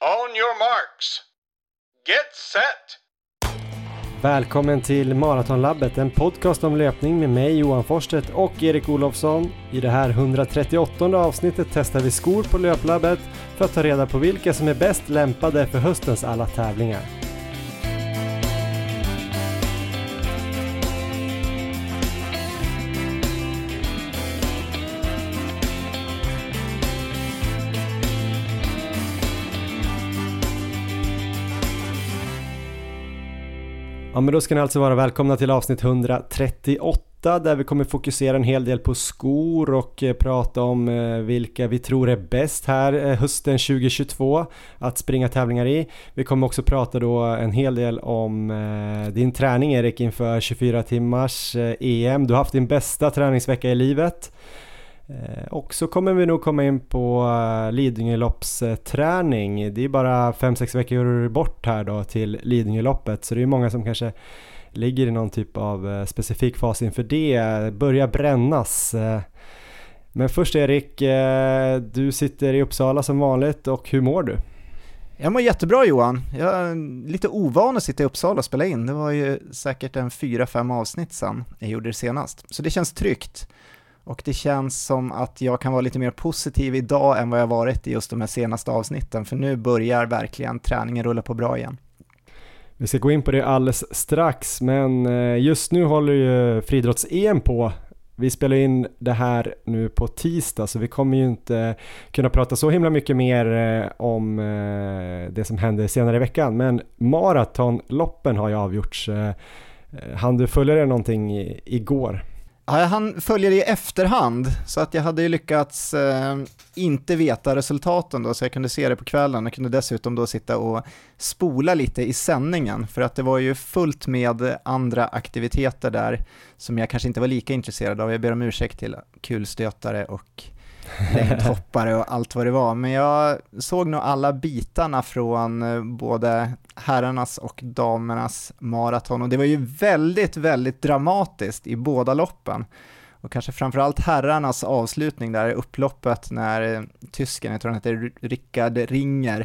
On your marks. Get set! Välkommen till Maratonlabbet, en podcast om löpning med mig Johan Forsstedt och Erik Olofsson. I det här 138 avsnittet testar vi skor på Löplabbet för att ta reda på vilka som är bäst lämpade för höstens alla tävlingar. Men då ska ni alltså vara välkomna till avsnitt 138 där vi kommer fokusera en hel del på skor och eh, prata om eh, vilka vi tror är bäst här eh, hösten 2022 att springa tävlingar i. Vi kommer också prata då en hel del om din träning Erik inför 24 timmars EM. Du har haft din bästa träningsvecka i livet. Eh, och så kommer vi nog komma in på eh, Lidingöloppsträning. Det är bara 5-6 veckor bort här då till Lidingöloppet så det är många som kanske ligger i någon typ av eh, specifik fas inför det, börjar brännas. Men först Erik, du sitter i Uppsala som vanligt och hur mår du? Jag mår jättebra Johan. Jag är lite ovan att sitta i Uppsala och spela in. Det var ju säkert en 4-5 avsnitt sedan jag gjorde det senast. Så det känns tryggt. Och det känns som att jag kan vara lite mer positiv idag än vad jag varit i just de här senaste avsnitten, för nu börjar verkligen träningen rulla på bra igen. Vi ska gå in på det alldeles strax, men eh, just nu håller ju friidrotts-EM på. Vi spelar in det här nu på tisdag, så vi kommer ju inte kunna prata så himla mycket mer eh, om eh, det som händer senare i veckan. Men maratonloppen har ju avgjorts. Han du följa det någonting igår? Ja, han följer i efterhand, så att jag hade ju lyckats eh, inte veta resultaten då, så jag kunde se det på kvällen Jag kunde dessutom då sitta och spola lite i sändningen, för att det var ju fullt med andra aktiviteter där som jag kanske inte var lika intresserad av. Jag ber om ursäkt till kulstötare och längdhoppare och allt vad det var, men jag såg nog alla bitarna från eh, både herrarnas och damernas maraton och det var ju väldigt, väldigt dramatiskt i båda loppen. Och kanske framförallt herrarnas avslutning där i upploppet när eh, tysken, jag tror han heter Rickard Ringer,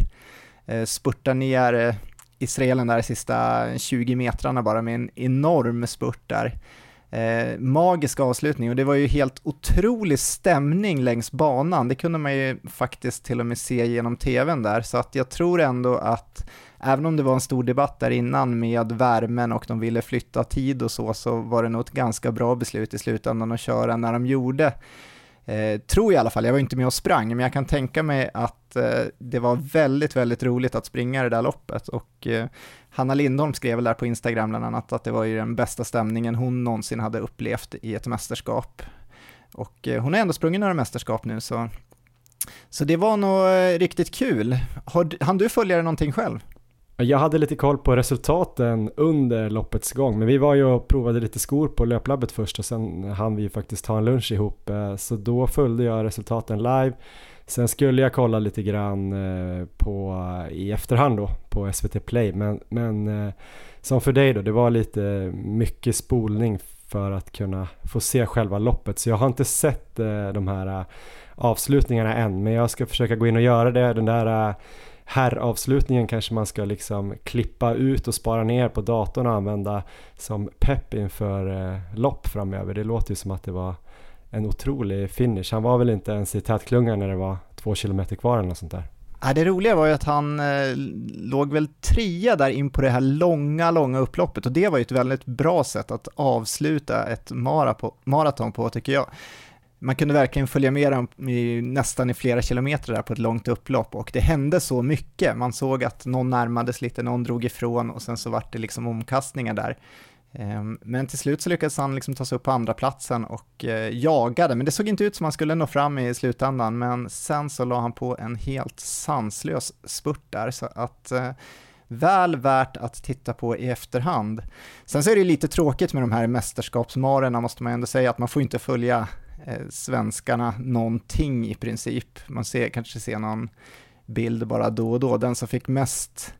eh, spurtar ner eh, israelen där de sista 20 metrarna bara med en enorm spurt där. Eh, magisk avslutning och det var ju helt otrolig stämning längs banan. Det kunde man ju faktiskt till och med se genom tvn där, så att jag tror ändå att även om det var en stor debatt där innan med värmen och de ville flytta tid och så, så var det nog ett ganska bra beslut i slutändan att köra när de gjorde. Eh, tror jag i alla fall, jag var inte med och sprang, men jag kan tänka mig att eh, det var väldigt, väldigt roligt att springa det där loppet och eh, Hanna Lindholm skrev väl där på Instagram bland annat att det var ju den bästa stämningen hon någonsin hade upplevt i ett mästerskap. Och eh, hon har ändå sprungit några mästerskap nu så, så det var nog eh, riktigt kul. Har, hann du följa det någonting själv? Jag hade lite koll på resultaten under loppets gång, men vi var ju och provade lite skor på löplabbet först och sen hann vi ju faktiskt ta en lunch ihop, eh, så då följde jag resultaten live. Sen skulle jag kolla lite grann eh, på, i efterhand då på SVT Play men, men eh, som för dig då, det var lite mycket spolning för att kunna få se själva loppet så jag har inte sett de här avslutningarna än men jag ska försöka gå in och göra det. Den där herravslutningen kanske man ska liksom klippa ut och spara ner på datorn och använda som pepp inför eh, lopp framöver. Det låter ju som att det var en otrolig finish. Han var väl inte ens i tätklungan när det var två kilometer kvar eller något sånt där. Ja, det roliga var ju att han eh, låg väl trea där in på det här långa, långa upploppet och det var ju ett väldigt bra sätt att avsluta ett mara på, maraton på tycker jag. Man kunde verkligen följa med dem i, nästan i flera kilometer där på ett långt upplopp och det hände så mycket. Man såg att någon närmades lite, någon drog ifrån och sen så vart det liksom omkastningar där. Ehm, men till slut så lyckades han liksom ta sig upp på andra platsen och eh, jagade, men det såg inte ut som han skulle nå fram i slutändan, men sen så la han på en helt sanslös spurt där, så att eh, väl värt att titta på i efterhand. Sen så är det lite tråkigt med de här mästerskapsmarerna måste man ändå säga, att man får inte följa eh, svenskarna någonting i princip. Man ser, kanske ser någon bild bara då och då. Den som fick mest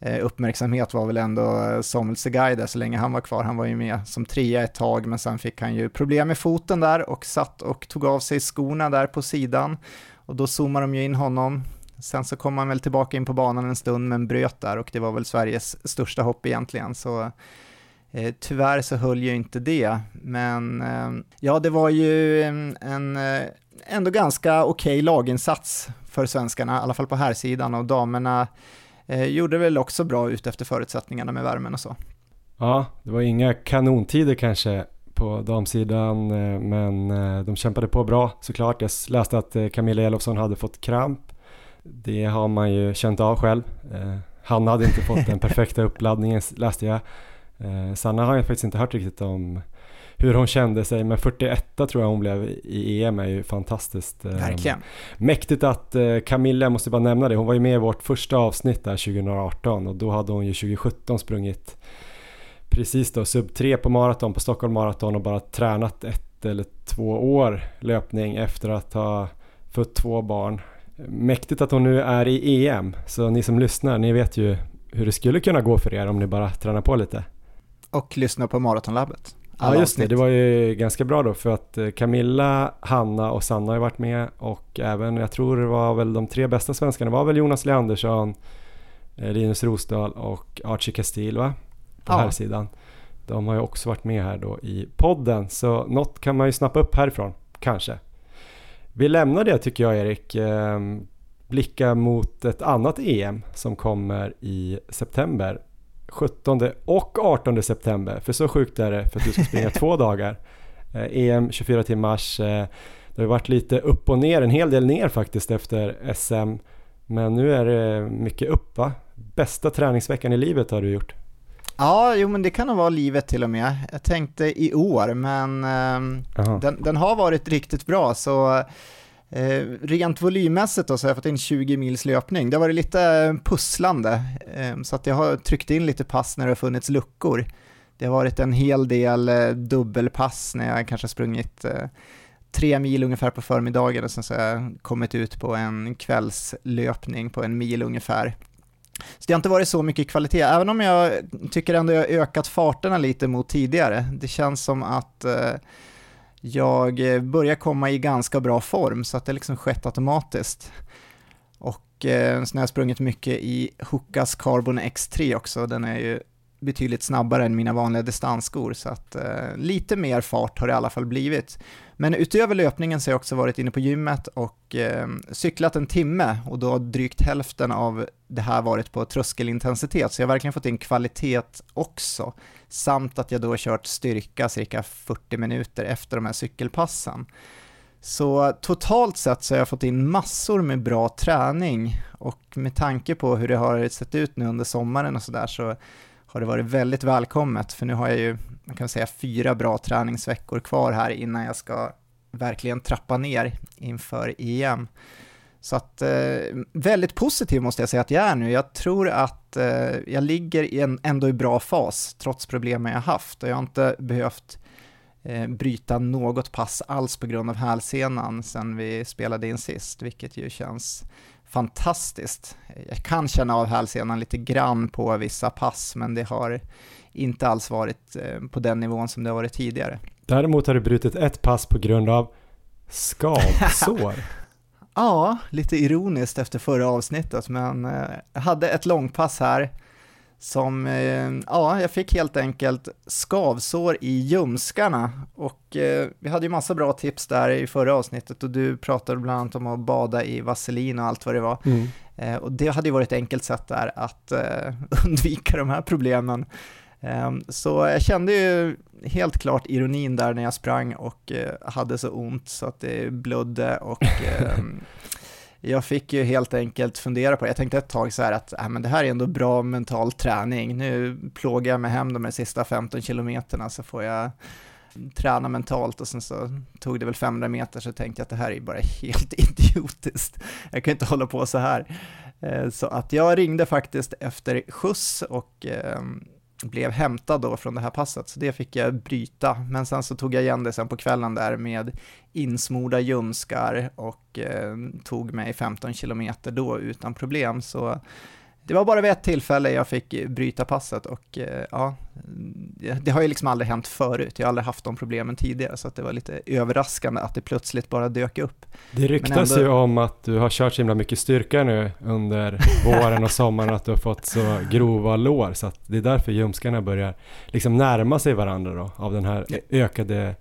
Eh, uppmärksamhet var väl ändå eh, Samuel Segaida så länge han var kvar. Han var ju med som trea ett tag, men sen fick han ju problem med foten där och satt och tog av sig skorna där på sidan. Och då zoomade de ju in honom Sen så kom han väl tillbaka in på banan en stund men bröt där och det var väl Sveriges största hopp egentligen. Så eh, tyvärr så höll ju inte det. Men eh, ja, det var ju en, en eh, ändå ganska okej okay laginsats för svenskarna, i alla fall på här sidan och damerna eh, gjorde väl också bra ut efter förutsättningarna med värmen och så. Ja, det var inga kanontider kanske på damsidan men de kämpade på bra såklart. Jag läste att Camilla Elofsson hade fått kramp. Det har man ju känt av själv. Han hade inte fått den perfekta uppladdningen läste jag. Sanna har jag faktiskt inte hört riktigt om hur hon kände sig men 41 tror jag hon blev i EM är ju fantastiskt. Verkligen. Mäktigt att Camilla, jag måste bara nämna det, hon var ju med i vårt första avsnitt där 2018 och då hade hon ju 2017 sprungit precis då sub 3 på maraton på Stockholm Marathon och bara tränat ett eller två år löpning efter att ha fått två barn. Mäktigt att hon nu är i EM, så ni som lyssnar, ni vet ju hur det skulle kunna gå för er om ni bara tränar på lite. Och lyssnar på Maratonlabbet. Ja just det, det var ju ganska bra då för att eh, Camilla, Hanna och Sanna har ju varit med och även, jag tror det var väl de tre bästa svenskarna var väl Jonas Leandersson, eh, Linus Rosdahl och Archie Castile va? på ja. här sidan. De har ju också varit med här då i podden, så något kan man ju snappa upp härifrån, kanske. Vi lämnar det tycker jag Erik. Eh, blicka mot ett annat EM som kommer i september. 17 och 18 september, för så sjukt är det för att du ska springa två dagar. Eh, EM 24 timmars. Eh, det har varit lite upp och ner, en hel del ner faktiskt efter SM. Men nu är det mycket upp va? Bästa träningsveckan i livet har du gjort. Ja, jo men det kan nog vara livet till och med. Jag tänkte i år, men eh, den, den, har varit riktigt bra, så eh, rent volymmässigt då så har jag fått in 20 mils löpning. Det har varit lite eh, pusslande, eh, så att jag har tryckt in lite pass när det har funnits luckor. Det har varit en hel del eh, dubbelpass när jag kanske sprungit eh, tre mil ungefär på förmiddagen och sen så har jag kommit ut på en kvällslöpning på en mil ungefär. Så det har inte varit så mycket kvalitet, även om jag tycker ändå jag har ökat farterna lite mot tidigare. Det känns som att eh, jag eh, börjar komma i ganska bra form, så att det liksom skett automatiskt. Och eh, har jag sprungit mycket i Hokas Carbon X3 också, den är ju betydligt snabbare än mina vanliga distansskor, så att eh, lite mer fart har det i alla fall blivit. Men utöver löpningen så har jag också varit inne på gymmet och eh, cyklat en timme och då har drygt hälften av det här varit på tröskelintensitet, så jag har verkligen fått in kvalitet också, samt att jag då har kört styrka cirka 40 minuter efter de här cykelpassen. Så totalt sett så har jag fått in massor med bra träning och med tanke på hur det har sett ut nu under sommaren och sådär så har det varit väldigt välkommet, för nu har jag ju, man kan säga fyra bra träningsveckor kvar här innan jag ska verkligen trappa ner inför EM. Så att eh, väldigt positiv måste jag säga att jag är nu. Jag tror att eh, jag ligger i en, ändå i bra fas trots problemen jag haft och jag har inte behövt eh, bryta något pass alls på grund av hälsenan sen vi spelade in sist, vilket ju känns fantastiskt. Jag kan känna av hälsenan lite grann på vissa pass, men det har inte alls varit eh, på den nivån som det har varit tidigare. Däremot har du brutit ett pass på grund av skavsår. ja, lite ironiskt efter förra avsnittet, men eh, jag hade ett långpass här som, eh, ja, jag fick helt enkelt skavsår i ljumskarna och eh, vi hade ju massa bra tips där i förra avsnittet och du pratade bland annat om att bada i vaselin och allt vad det var. Mm. Eh, och det hade ju varit ett enkelt sätt där att undvika de här problemen. Ehm, så jag kände ju helt klart ironin där när jag sprang och hade så ont så att det blödde och ehm, jag fick ju helt enkelt fundera på det. Jag tänkte ett tag så här att äh, men det här är ändå bra mental träning. Nu plågar jag mig hem de här sista 15 kilometerna så får jag träna mentalt och sen så tog det väl 500 meter så tänkte jag att det här är bara helt idiotiskt. Jag kan inte hålla på så här. Eh, så att jag ringde faktiskt efter skjuts och ehm, blev hämtad då från det här passet, så det fick jag bryta. Men sen så tog jag igen det sen på kvällen där med insmorda ljumskar och eh, tog mig 15 kilometer då utan problem. Så det var bara vid ett tillfälle jag fick bryta passet och eh, ja, det har ju liksom aldrig hänt förut. Jag har aldrig haft de problemen tidigare så att det var lite överraskande att det plötsligt bara dök upp. Det ryktas ändå... ju om att du har kört så himla mycket styrka nu under våren och sommaren att du har fått så grova lår så att det är därför ljumskarna börjar liksom närma sig varandra då av den här ökade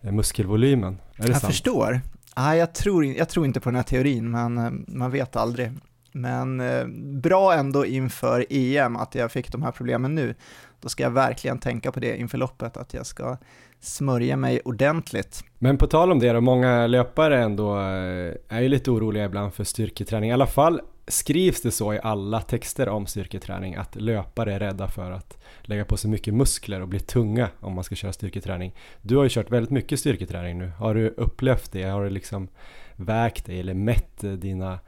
eh, muskelvolymen. Är jag sant? förstår. Ah, jag, tror, jag tror inte på den här teorin men eh, man vet aldrig. Men eh, bra ändå inför EM att jag fick de här problemen nu. Då ska jag verkligen tänka på det inför loppet, att jag ska smörja mig ordentligt. Men på tal om det då, många löpare ändå eh, är ju lite oroliga ibland för styrketräning. I alla fall skrivs det så i alla texter om styrketräning att löpare är rädda för att lägga på sig mycket muskler och bli tunga om man ska köra styrketräning. Du har ju kört väldigt mycket styrketräning nu. Har du upplevt det? Har du liksom vägt dig eller mätt dina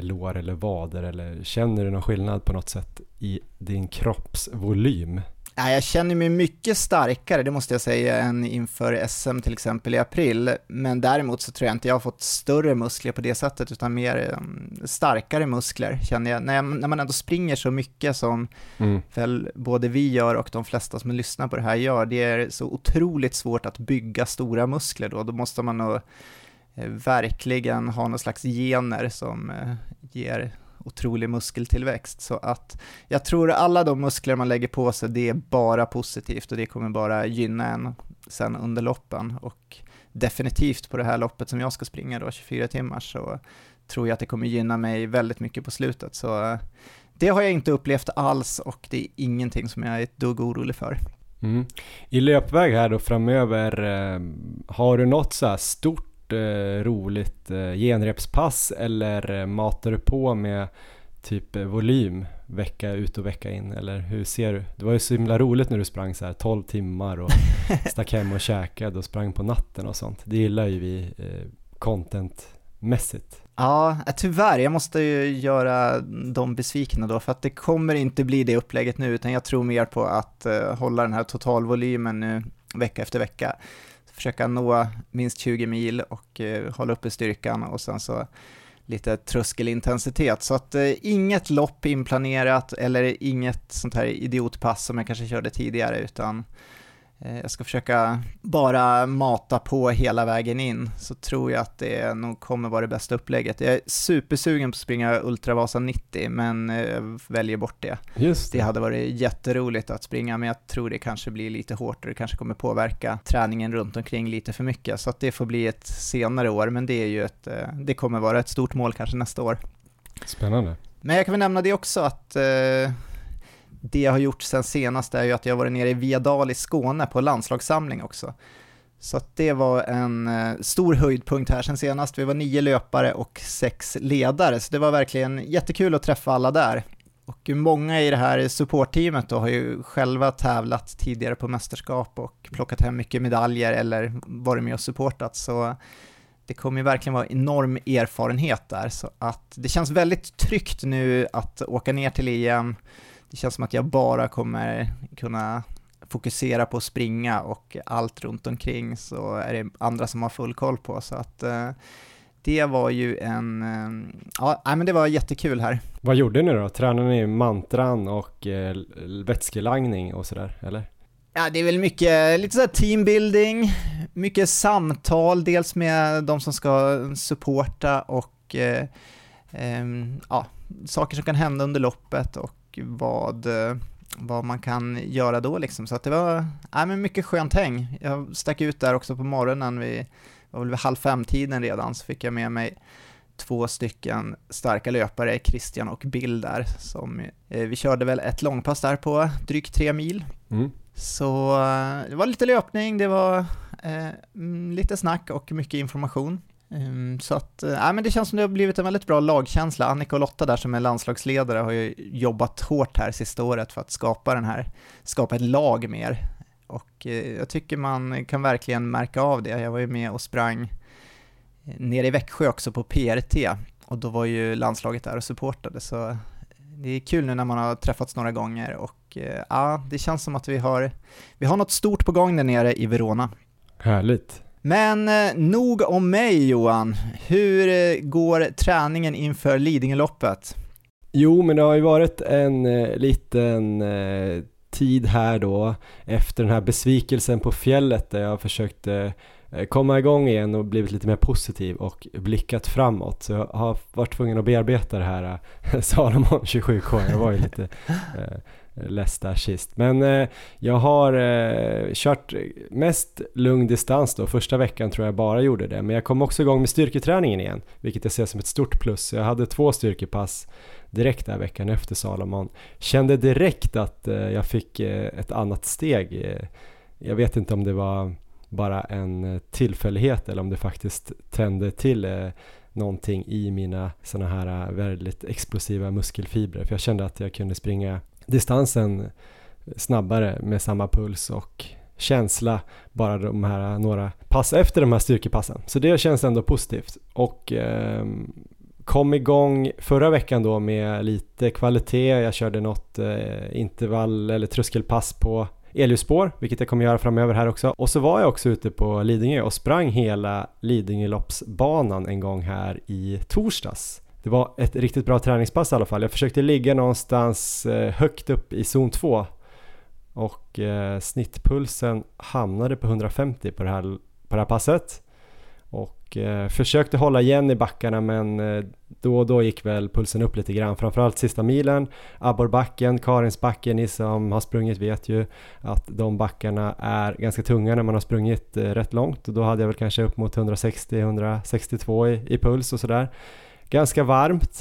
lår eller vader eller känner du någon skillnad på något sätt i din kroppsvolym? Nej, jag känner mig mycket starkare, det måste jag säga, än inför SM till exempel i april. Men däremot så tror jag inte jag har fått större muskler på det sättet, utan mer um, starkare muskler känner jag. När, jag, när man ändå springer så mycket som mm. väl både vi gör och de flesta som lyssnar på det här gör, det är så otroligt svårt att bygga stora muskler då. Då måste man nog Eh, Eh, verkligen ha någon slags gener som eh, ger otrolig muskeltillväxt. Så att jag tror alla de muskler man lägger på sig, det är bara positivt och det kommer bara gynna en sen under loppen. Och definitivt på det här loppet som jag ska springa då, 24 timmar, så tror jag att det kommer gynna mig väldigt mycket på slutet. Så eh, det har jag inte upplevt alls och det är ingenting som jag är ett dugg orolig för. Mm. I löpväg här då framöver, har du något så här stort eh, roligt eh, genrepspass eller eh, matar du på med typ volym vecka ut och vecka in eller hur ser du? Det var ju så himla roligt när du sprang så här 12 timmar och stack hem och käkade och sprang på natten och sånt. Det gillar ju vi contentmässigt. Ja, tyvärr, jag måste ju göra dem besvikna då för att det kommer inte bli det upplägget nu utan jag tror mer på att hålla den här totalvolymen nu vecka efter vecka försöka nå minst 20 mil och eh, hålla uppe styrkan och sen så lite tröskelintensitet. Så att eh, inget lopp inplanerat eller inget sånt här idiotpass som jag kanske körde tidigare utan jag ska försöka bara mata på hela vägen in, så tror jag att det nog kommer vara det bästa upplägget. Jag är supersugen på att springa Ultravasa 90, men eh, väljer bort det. Just det. det hade varit jätteroligt att springa, men jag tror det kanske blir lite hårt och det kanske kommer påverka träningen runt omkring lite för mycket, så att det får bli ett senare år, men det är ju ett, eh, det kommer vara ett stort mål kanske nästa år. Spännande. Men jag kan väl nämna det också att det jag har gjort sen senast är ju att jag har varit nere i Viadal i Skåne på landslagssamling också. Så det var en eh, stor höjdpunkt här sen senast. Vi var nio löpare och sex ledare, så det var verkligen jättekul att träffa alla där. Och många i det här supportteamet då har ju själva tävlat tidigare på mästerskap och plockat hem mycket medaljer eller varit med och supportat, så det kommer ju verkligen vara enorm erfarenhet där, så att det känns väldigt tryggt nu att åka ner till EM, det känns som att jag bara kommer kunna fokusera på att springa och allt runt omkring så är det andra som har full koll på. Så att eh, det var ju en, eh, ja men det var jättekul här. Vad gjorde ni då? Tränade ni mantran och eh, vätskelagning och sådär, eller? Ja, det är väl mycket, lite sådär teambuilding, mycket samtal, dels med de som ska supporta och eh, eh, ja, saker som kan hända under loppet och vad, vad man kan göra då liksom. Så att det var ja, men mycket skönt häng. Jag stack ut där också på morgonen, vid, var väl vid halv fem-tiden redan, så fick jag med mig två stycken starka löpare, Christian och Bill där, som eh, vi körde väl ett långpass där på drygt tre mil. Mm. Så eh, det var lite löpning, det var eh, mm, lite snack och mycket information. Um, så att, äh, men det känns som det har blivit en väldigt bra lagkänsla. Annika och Lotta där som är landslagsledare har ju jobbat hårt här sista året för att skapa den här, skapa ett lag mer. Och eh, jag tycker man kan verkligen märka av det. Jag var ju med och sprang eh, nere i Växjö också på PRT och då var ju landslaget där och supportade så eh, det är kul nu när man har träffats några gånger och eh, ja, det känns som att vi har, vi har något stort på gång där nere i Verona. Härligt. Men eh, nog om mig Johan. Hur eh, går träningen inför Lidingöloppet? Jo, men det har ju varit en eh, liten eh, tid här då efter den här besvikelsen på fjället där jag försökte eh, komma igång igen och blivit lite mer positiv och blickat framåt. Så jag har varit tvungen att bearbeta det här Salomon 27K. Jag var ju lite eh, där sist. Men eh, jag har eh, kört mest lugn distans då. Första veckan tror jag bara gjorde det. Men jag kom också igång med styrketräningen igen, vilket jag ser som ett stort plus. Jag hade två styrkepass direkt där veckan efter Salomon. Kände direkt att eh, jag fick eh, ett annat steg. Eh, jag vet inte om det var bara en eh, tillfällighet eller om det faktiskt tände till eh, någonting i mina sådana här väldigt explosiva muskelfibrer. För jag kände att jag kunde springa distansen snabbare med samma puls och känsla bara de här några pass efter de här styrkepassen. Så det känns ändå positivt. Och eh, kom igång förra veckan då med lite kvalitet. Jag körde något eh, intervall eller tröskelpass på elljusspår, vilket jag kommer göra framöver här också. Och så var jag också ute på Lidingö och sprang hela Lidingöloppsbanan en gång här i torsdags. Det var ett riktigt bra träningspass i alla fall. Jag försökte ligga någonstans eh, högt upp i zon 2 och eh, snittpulsen hamnade på 150 på det här, på det här passet och eh, försökte hålla igen i backarna men då och då gick väl pulsen upp lite grann. Framförallt sista milen, abborrbacken, Karinsbacken, ni som har sprungit vet ju att de backarna är ganska tunga när man har sprungit rätt långt och då hade jag väl kanske upp mot 160-162 i, i puls och sådär. Ganska varmt,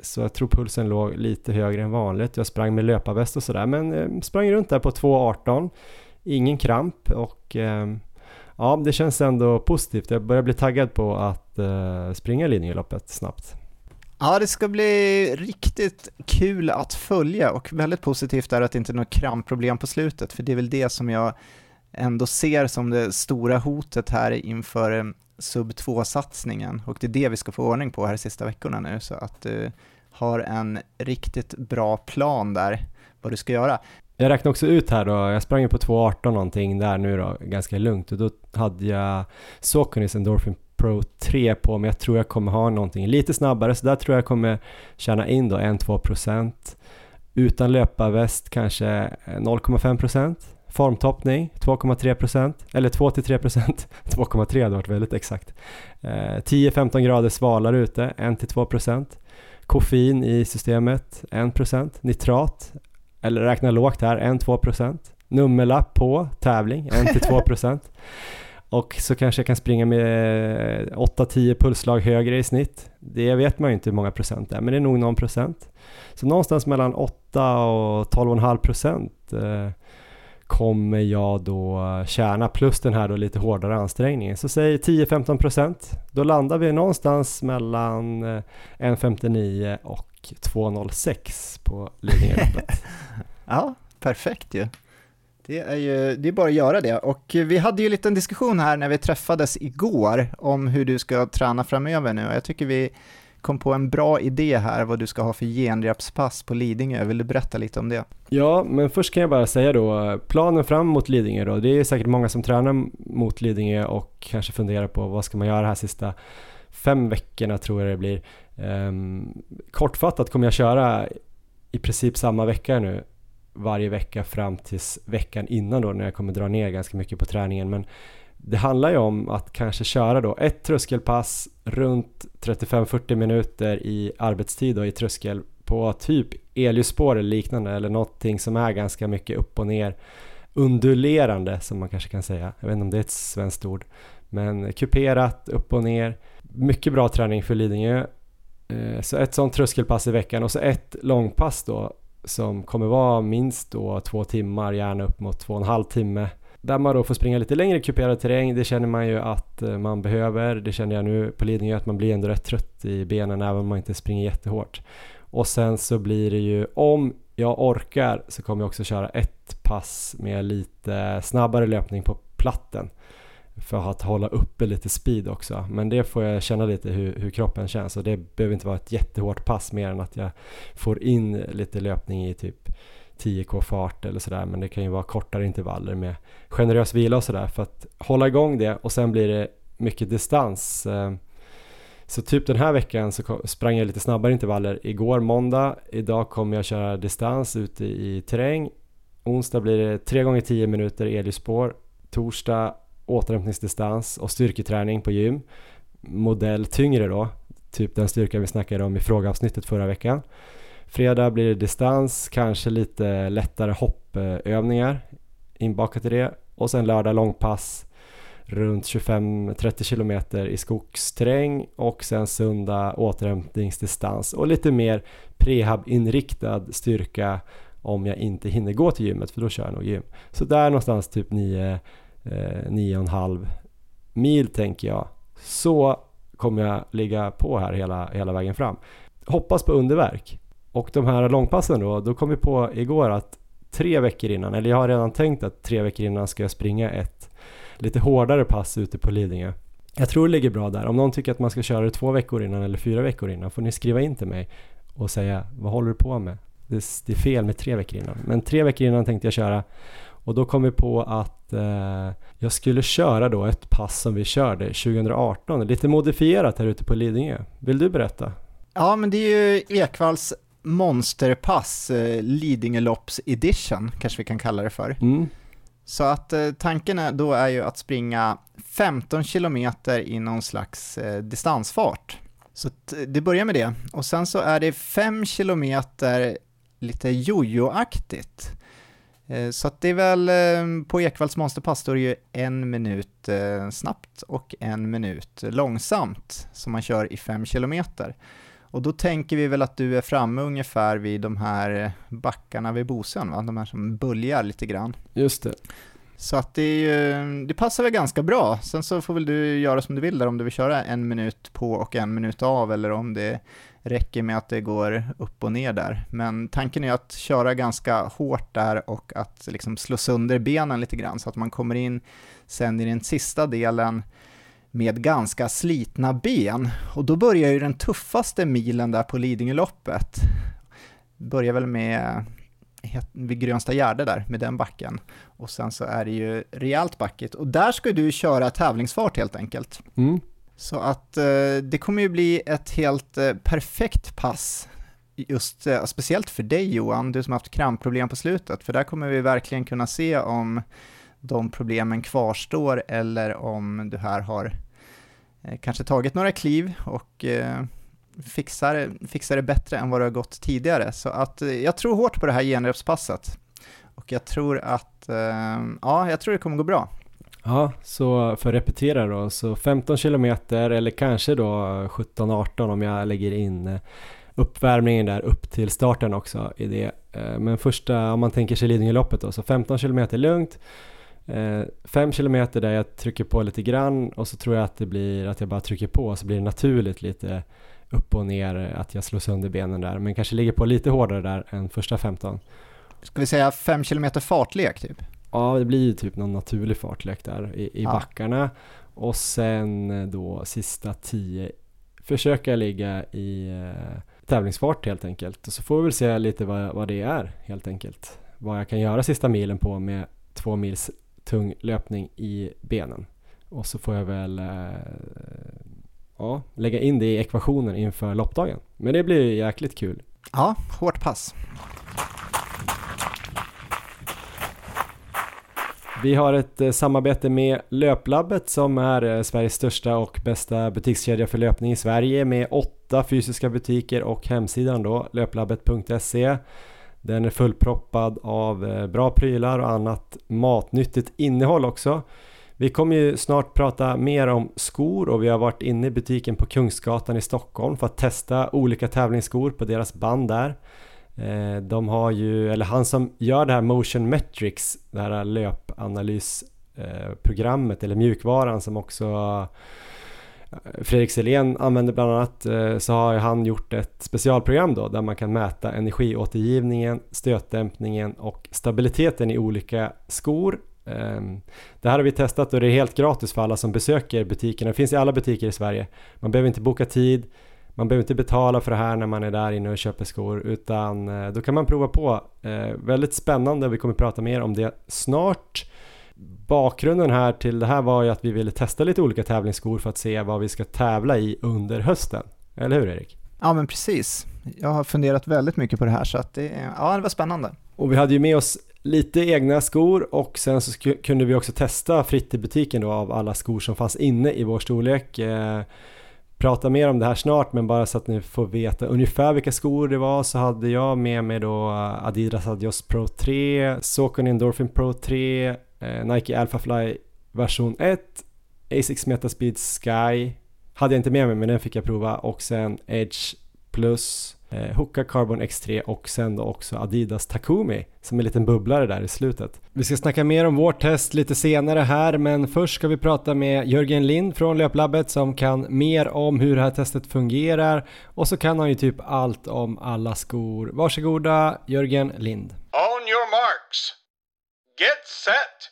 så jag tror pulsen låg lite högre än vanligt. Jag sprang med löparväst och sådär men eh, sprang runt där på 2.18. Ingen kramp och ehm, ja, det känns ändå positivt. Jag börjar bli taggad på att eh, springa Lidingöloppet snabbt. Ja, det ska bli riktigt kul att följa och väldigt positivt är att det inte är något krampproblem på slutet, för det är väl det som jag ändå ser som det stora hotet här inför ehm, sub 2-satsningen och det är det vi ska få ordning på här de sista veckorna nu, så att du har en riktigt bra plan där vad du ska göra. Jag räknade också ut här då, jag sprang ju på 2.18 någonting där nu då, ganska lugnt och då hade jag Soconis Endorphin Pro 3 på men jag tror jag kommer ha någonting lite snabbare så där tror jag kommer tjäna in då 1-2% utan löparväst kanske eh, 0,5% formtoppning 2,3% eller 2-3% 2,3 hade varit väldigt exakt eh, 10-15 grader svalare ute 1-2% koffein i systemet 1% nitrat eller räkna lågt här, 1-2%. Nummerlapp på tävling, 1-2%. och så kanske jag kan springa med 8-10 pulsslag högre i snitt. Det vet man ju inte hur många procent det är, men det är nog någon procent. Så någonstans mellan 8 och 12,5 procent eh, kommer jag då tjäna plus den här då lite hårdare ansträngningen. Så säg 10-15% Då landar vi någonstans mellan eh, 1,59 och 2.06 på Lidingöloppet. ja, perfekt ju. Det är ju det är bara att göra det. Och vi hade ju en liten diskussion här när vi träffades igår om hur du ska träna framöver nu och jag tycker vi kom på en bra idé här vad du ska ha för genrepspass på Lidingö. Vill du berätta lite om det? Ja, men först kan jag bara säga då, planen fram mot Lidingö då, det är säkert många som tränar mot Lidingö och kanske funderar på vad ska man göra här sista fem veckorna tror jag det blir. Um, kortfattat kommer jag köra i princip samma vecka nu varje vecka fram tills veckan innan då när jag kommer dra ner ganska mycket på träningen men det handlar ju om att kanske köra då ett tröskelpass runt 35-40 minuter i arbetstid då i tröskel på typ elljusspår eller liknande eller någonting som är ganska mycket upp och ner undulerande som man kanske kan säga. Jag vet inte om det är ett svenskt ord men kuperat upp och ner. Mycket bra träning för Lidingö eh, så ett sånt tröskelpass i veckan och så ett långpass då som kommer vara minst då två timmar, gärna upp mot två och en halv timme. Där man då får springa lite längre kuperad terräng, det känner man ju att eh, man behöver. Det känner jag nu på Lidingö att man blir ändå rätt trött i benen även om man inte springer jättehårt. Och sen så blir det ju, om jag orkar så kommer jag också köra ett pass med lite snabbare löpning på platten för att hålla uppe lite speed också. Men det får jag känna lite hur, hur, kroppen känns och det behöver inte vara ett jättehårt pass mer än att jag får in lite löpning i typ 10k fart eller sådär men det kan ju vara kortare intervaller med generös vila och sådär för att hålla igång det och sen blir det mycket distans. Eh, så typ den här veckan så sprang jag lite snabbare intervaller igår måndag. Idag kommer jag köra distans ute i terräng. Onsdag blir det 3 gånger 10 minuter elljusspår. Torsdag återhämtningsdistans och styrketräning på gym. Modell tyngre då, typ den styrka vi snackade om i frågeavsnittet förra veckan. Fredag blir det distans, kanske lite lättare hoppövningar inbakat i det och sen lördag långpass runt 25-30 km i skogsterräng och sen söndag återhämtningsdistans och lite mer prehab-inriktad styrka om jag inte hinner gå till gymmet för då kör jag nog gym. Så där någonstans typ 9, eh, 9,5 mil tänker jag. Så kommer jag ligga på här hela, hela vägen fram. Hoppas på underverk. Och de här långpassen då, då kom vi på igår att tre veckor innan, eller jag har redan tänkt att tre veckor innan ska jag springa ett lite hårdare pass ute på Lidingö. Jag tror det ligger bra där. Om någon tycker att man ska köra det två veckor innan eller fyra veckor innan får ni skriva in till mig och säga vad håller du på med? Det, är fel med tre veckor innan. Men tre veckor innan tänkte jag köra och då kom vi på att eh, jag skulle köra då ett pass som vi körde 2018, lite modifierat här ute på Lidingö. Vill du berätta? Ja, men det är ju Ekvalls monsterpass, eh, Lidingölopps edition, kanske vi kan kalla det för. Mm. Så att eh, tanken är, då är ju att springa 15 kilometer i någon slags eh, distansfart. Så det börjar med det. Och sen så är det 5 kilometer lite jojo-aktigt. Eh, så att det är väl eh, på Ekvalls monsterpass då är det ju en minut eh, snabbt och en minut långsamt som man kör i 5 kilometer. Och då tänker vi väl att du är framme ungefär vid de här backarna vid Bosön, va? de här som böljar lite grann. Just det. Så att det, ju, det, passar väl ganska bra. Sen så får väl du göra som du vill där, om du vill köra en minut på och en minut av, eller om det räcker med att det går upp och ner där. Men tanken är att köra ganska hårt där och att liksom slå sönder benen lite grann, så att man kommer in sen i den sista delen med ganska slitna ben. Och då börjar ju den tuffaste milen där på Lidingöloppet. Börjar väl med vid Grönsta Gärde där, med den backen. Och sen så är det ju rejält backigt. Och där ska du köra tävlingsfart helt enkelt. Mm. Så att eh, det kommer ju bli ett helt eh, perfekt pass. Just eh, speciellt för dig Johan, du som haft krampproblem på slutet. För där kommer vi verkligen kunna se om de problemen kvarstår eller om du här har eh, kanske tagit några kliv och eh, fixar, fixar det bättre än vad det har gått tidigare. Så att eh, jag tror hårt på det här genrepspasset. Och jag tror att, ja, jag tror det kommer gå bra. Ja, så för att repetera då, så 15 kilometer eller kanske då 17-18 om jag lägger in uppvärmningen där upp till starten också i det. Men första, om man tänker sig Lidingöloppet då, så 15 kilometer lugnt, 5 kilometer där jag trycker på lite grann och så tror jag att det blir att jag bara trycker på så blir det naturligt lite upp och ner, att jag slår sönder benen där, men kanske ligger på lite hårdare där än första 15. Ska vi säga 5 km fartlek typ? Ja, det blir ju typ någon naturlig fartlek där i, i ja. backarna och sen eh, då sista 10 försöka ligga i eh, tävlingsfart helt enkelt och så får vi väl se lite vad, vad det är helt enkelt. Vad jag kan göra sista milen på med två mils tung löpning i benen. Och så får jag väl eh, ja, lägga in det i ekvationen inför loppdagen. Men det blir jäkligt kul. Ja, hårt pass. Vi har ett eh, samarbete med Löplabbet som är eh, Sveriges största och bästa butikskedja för löpning i Sverige med åtta fysiska butiker och hemsidan då löplabbet.se. Den är fullproppad av eh, bra prylar och annat matnyttigt innehåll också. Vi kommer ju snart prata mer om skor och vi har varit inne i butiken på Kungsgatan i Stockholm för att testa olika tävlingsskor på deras band där. Eh, de har ju, eller han som gör det här Motion Metrics, det här löpanalysprogrammet eh, eller mjukvaran som också Fredrik Selén använder bland annat eh, så har han gjort ett specialprogram då där man kan mäta energiåtergivningen, stötdämpningen och stabiliteten i olika skor ehm, det här har vi testat och det är helt gratis för alla som besöker butikerna. Det finns i alla butiker i Sverige. Man behöver inte boka tid, man behöver inte betala för det här när man är där inne och köper skor utan eh, då kan man prova på. Eh, väldigt spännande, vi kommer prata mer om det snart bakgrunden här till det här var ju att vi ville testa lite olika tävlingsskor för att se vad vi ska tävla i under hösten. Eller hur Erik? Ja men precis. Jag har funderat väldigt mycket på det här så att det, ja, det var spännande. Och vi hade ju med oss lite egna skor och sen så kunde vi också testa fritt i butiken då av alla skor som fanns inne i vår storlek. Eh, prata mer om det här snart men bara så att ni får veta ungefär vilka skor det var så hade jag med mig då Adidas Adios Pro 3, Saucony Endorphin Pro 3, eh, Eh, Nike Alphafly version 1, Asics Metaspeed Sky hade jag inte med mig men den fick jag prova och sen Edge Plus eh, Hoka Carbon X3 och sen då också Adidas Takumi som är en liten bubblare där i slutet. Vi ska snacka mer om vårt test lite senare här men först ska vi prata med Jörgen Lind från Löplabbet som kan mer om hur det här testet fungerar och så kan han ju typ allt om alla skor. Varsågoda Jörgen Lind. On your marks. Get set.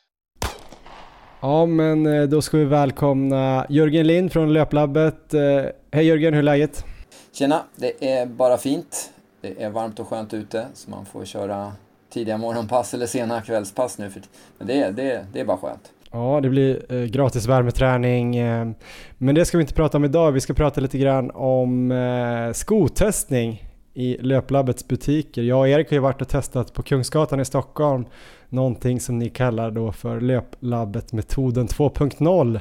Ja men eh, då ska vi välkomna Jörgen Lind från Löplabbet. Eh, hej Jörgen, hur är läget? Tjena, det är bara fint. Det är varmt och skönt ute så man får köra tidiga morgonpass eller sena kvällspass nu. För men det, det, det är bara skönt. Ja, det blir eh, gratis värmeträning. Eh, men det ska vi inte prata om idag. Vi ska prata lite grann om eh, skotestning i Löplabbets butiker. Jag och Erik har ju varit och testat på Kungsgatan i Stockholm någonting som ni kallar då för Löplabbet-metoden 2.0.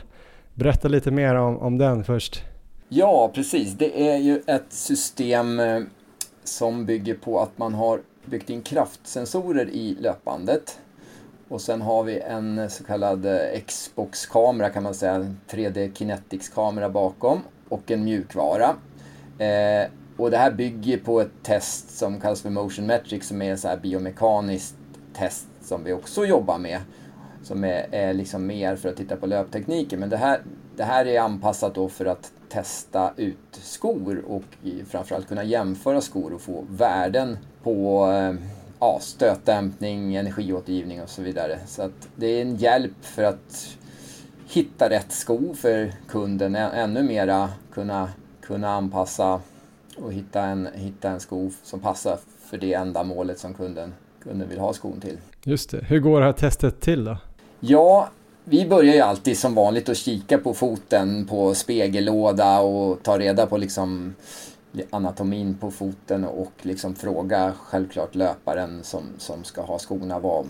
Berätta lite mer om, om den först. Ja, precis. Det är ju ett system eh, som bygger på att man har byggt in kraftsensorer i löpbandet. Och sen har vi en eh, så kallad eh, Xbox-kamera kan man säga, 3D Kinetics-kamera bakom och en mjukvara. Eh, och det här bygger på ett test som kallas för Motion Metric som är så här biomekaniskt test som vi också jobbar med. Som är, är liksom mer för att titta på löptekniken. Men det här, det här är anpassat då för att testa ut skor och framförallt kunna jämföra skor och få värden på eh, ja, stötdämpning, energiåtergivning och så vidare. Så att det är en hjälp för att hitta rätt sko för kunden, ännu mera kunna, kunna anpassa och hitta en, hitta en sko som passar för det ändamålet som kunden, kunden vill ha skon till. Just det. Hur går det här testet till då? Ja, vi börjar ju alltid som vanligt att kika på foten på spegellåda och ta reda på liksom anatomin på foten och liksom fråga självklart löparen som, som ska ha skorna vad,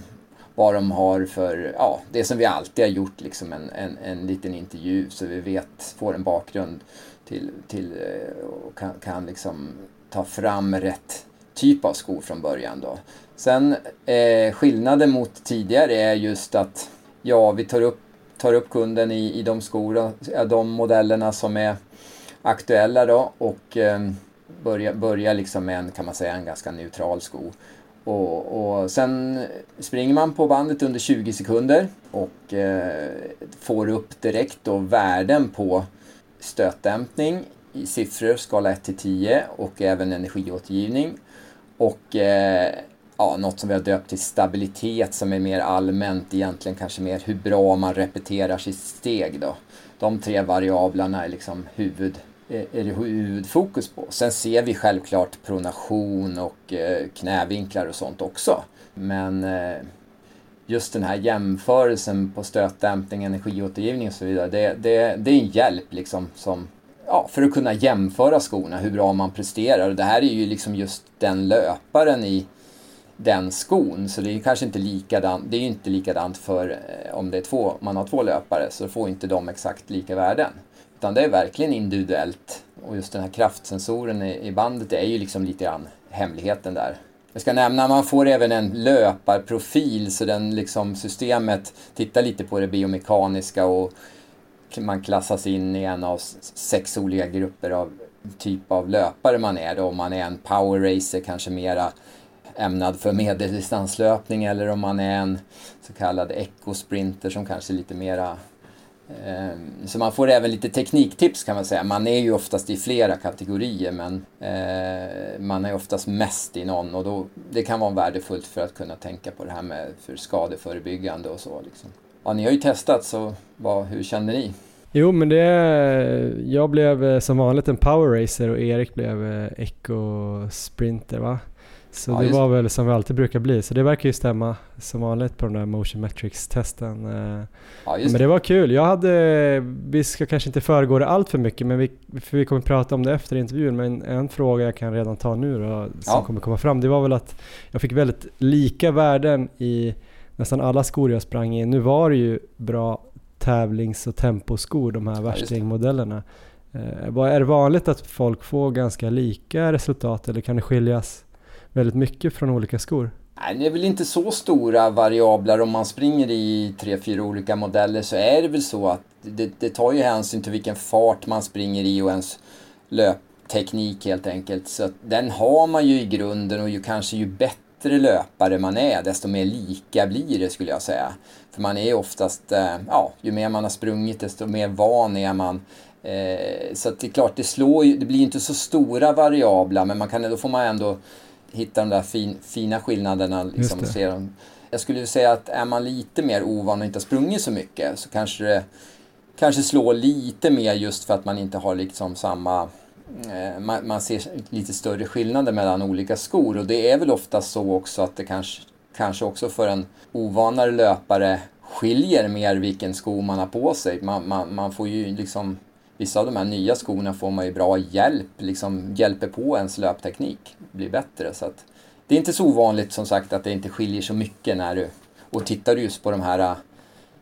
vad de har för, ja, det som vi alltid har gjort, liksom en, en, en liten intervju så vi vet, får en bakgrund till, till eh, och kan, kan liksom ta fram rätt typ av skor från början då. Sen eh, skillnaden mot tidigare är just att ja, vi tar upp, tar upp kunden i, i de skor, de modellerna som är aktuella då och eh, börjar börja liksom med en, kan man säga, en ganska neutral sko. Och, och sen springer man på bandet under 20 sekunder och eh, får upp direkt då värden på stötdämpning i siffror, skala 1 till 10 och även energiåtergivning. Och eh, ja, något som vi har döpt till stabilitet som är mer allmänt egentligen kanske mer hur bra man repeterar sitt steg då. De tre variablerna är liksom huvud, eh, är det huvudfokus på. Sen ser vi självklart pronation och eh, knävinklar och sånt också. Men eh, just den här jämförelsen på stötdämpning, energiåtergivning och så vidare, det, det, det är en hjälp liksom som ja, för att kunna jämföra skorna, hur bra man presterar. Och det här är ju liksom just den löparen i den skon. Så det är kanske inte likadant, det är inte likadant för eh, om det är två, man har två löpare så får inte de exakt lika värden. Utan det är verkligen individuellt. Och just den här kraftsensoren i, i bandet är ju liksom lite grann hemligheten där. Jag ska nämna att man får även en löparprofil så den liksom systemet tittar lite på det biomekaniska och man klassas in i en av sex olika grupper av typ av löpare man är. Då. Om man är en power racer kanske mera ämnad för medeldistanslöpning eller om man är en så kallad eco-sprinter som kanske är lite mera eh, så man får även lite tekniktips kan man säga. Man är ju oftast i flera kategorier men eh, man är oftast mest i någon och då, det kan vara värdefullt för att kunna tänka på det här med för skadeförebyggande och så. Liksom. Ja, ni har ju testat så vad, hur kände ni? Jo men det, jag blev eh, som vanligt en power racer och Erik blev eh, eco sprinter va? Så Ja, det var väl som vi alltid brukar bli. Så det verkar ju stämma som vanligt på den där motion metrics-testen. Eh, Ja, Men det var kul. Jag hade, vi ska kanske inte föregå det allt för mycket, men vi, för vi kommer prata om det efter intervjun. Men en fråga jag kan redan ta nu då, som Ja. kommer komma fram, det var väl att jag fick väldigt lika värden i nästan alla skor jag sprang i. Nu var det ju bra tävlings och temposkor, de här värstingmodellerna. Eh, är det vanligt att folk får ganska lika resultat eller kan det skiljas väldigt mycket från olika skor? Nej, det är väl inte så stora variabler om man springer i tre, fyra olika modeller så är det väl så att det, det tar ju hänsyn till vilken fart man springer i och ens löpteknik helt enkelt. Så att den har man ju i grunden och ju kanske ju bättre löpare man är desto mer lika blir det skulle jag säga. För man är ju oftast, eh, ja, ju mer man har sprungit desto mer van är man. Eh, så att det är klart, det slår ju, det blir inte så stora variabler men man kan, då får man ändå hitta de där fin, fina skillnaderna. Liksom, se dem. Jag skulle säga att är man lite mer ovan och inte har sprungit så mycket så kanske det kanske slår lite mer just för att man inte har liksom samma eh, man, man ser lite större skillnader mellan olika skor och det är väl ofta så också att det kanske, kanske också för en ovanare löpare skiljer mer vilken sko man har på sig. Man, man, man får ju liksom Vissa av de här nya skorna får man ju bra hjälp, liksom hjälper på ens löpteknik, blir bättre. Så att det är inte så ovanligt som sagt att det inte skiljer så mycket när du... Och tittar du just på de här äh,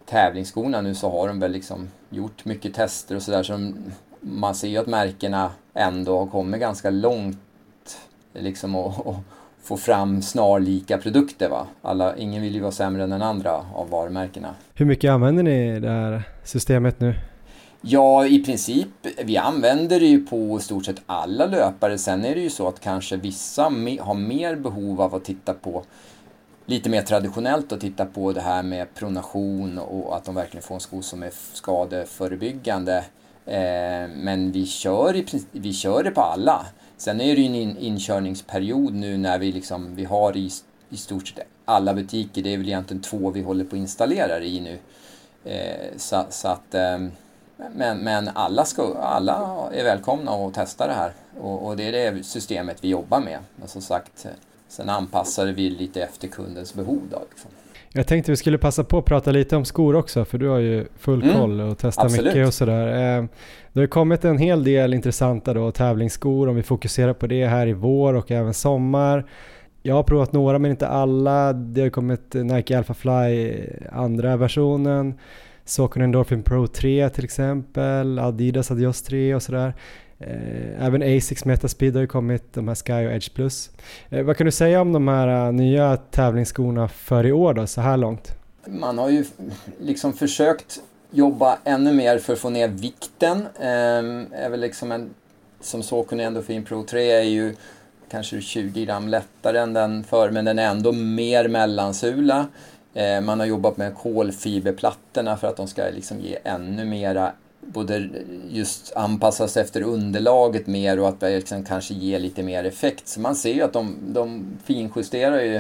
tävlingsskorna nu så har de väl liksom gjort mycket tester och sådär så de, man ser ju att märkena ändå har kommit ganska långt liksom och, och få fram snarlika produkter va. Alla, ingen vill ju vara sämre än den andra av varumärkena. Hur mycket använder ni det här systemet nu? Ja, i princip. Vi använder det ju på i stort sett alla löpare. Sen är det ju så att kanske vissa har mer behov av att titta på lite mer traditionellt och titta på det här med pronation och att de verkligen får en sko som är skadeförebyggande. Eh, men vi kör, i, vi kör det på alla. Sen är det ju en in, inkörningsperiod nu när vi liksom, vi har i, i stort sett alla butiker. Det är väl egentligen två vi håller på att installera i nu. Eh, så, så att ehm, men, men alla, ska, alla är välkomna att testa det här och, och det är det systemet vi jobbar med. Men som sagt, sen anpassar vi lite efter kundens behov. Då, liksom. Jag tänkte vi skulle passa på att prata lite om skor också för du har ju full Mm, koll och testar absolut. mycket och sådär. Eh, Det har kommit en hel del intressanta då tävlingsskor om vi fokuserar på det här i vår och även sommar. Jag har provat några men inte alla. Det har kommit Nike Alpha Fly andra versionen. Saucony Endorphin Pro 3 till exempel, Adidas Adios 3 och sådär. Eh, även Asics Metaspeed har ju kommit, de här Sky och Edge Plus. Eh, vad kan du säga om de här eh, nya tävlingsskorna för i år då, så här långt? Man har ju liksom försökt jobba ännu mer för att få ner vikten. Ehm, är väl liksom en, som Saucony Endorphin Pro 3 är ju kanske 20 gram lättare än den för men den är ändå mer mellansula. Eh, man har jobbat med kolfiberplattorna för att de ska liksom ge ännu mera både just anpassas efter underlaget mer och att det liksom kanske ger lite mer effekt. Så man ser ju att de, de finjusterar ju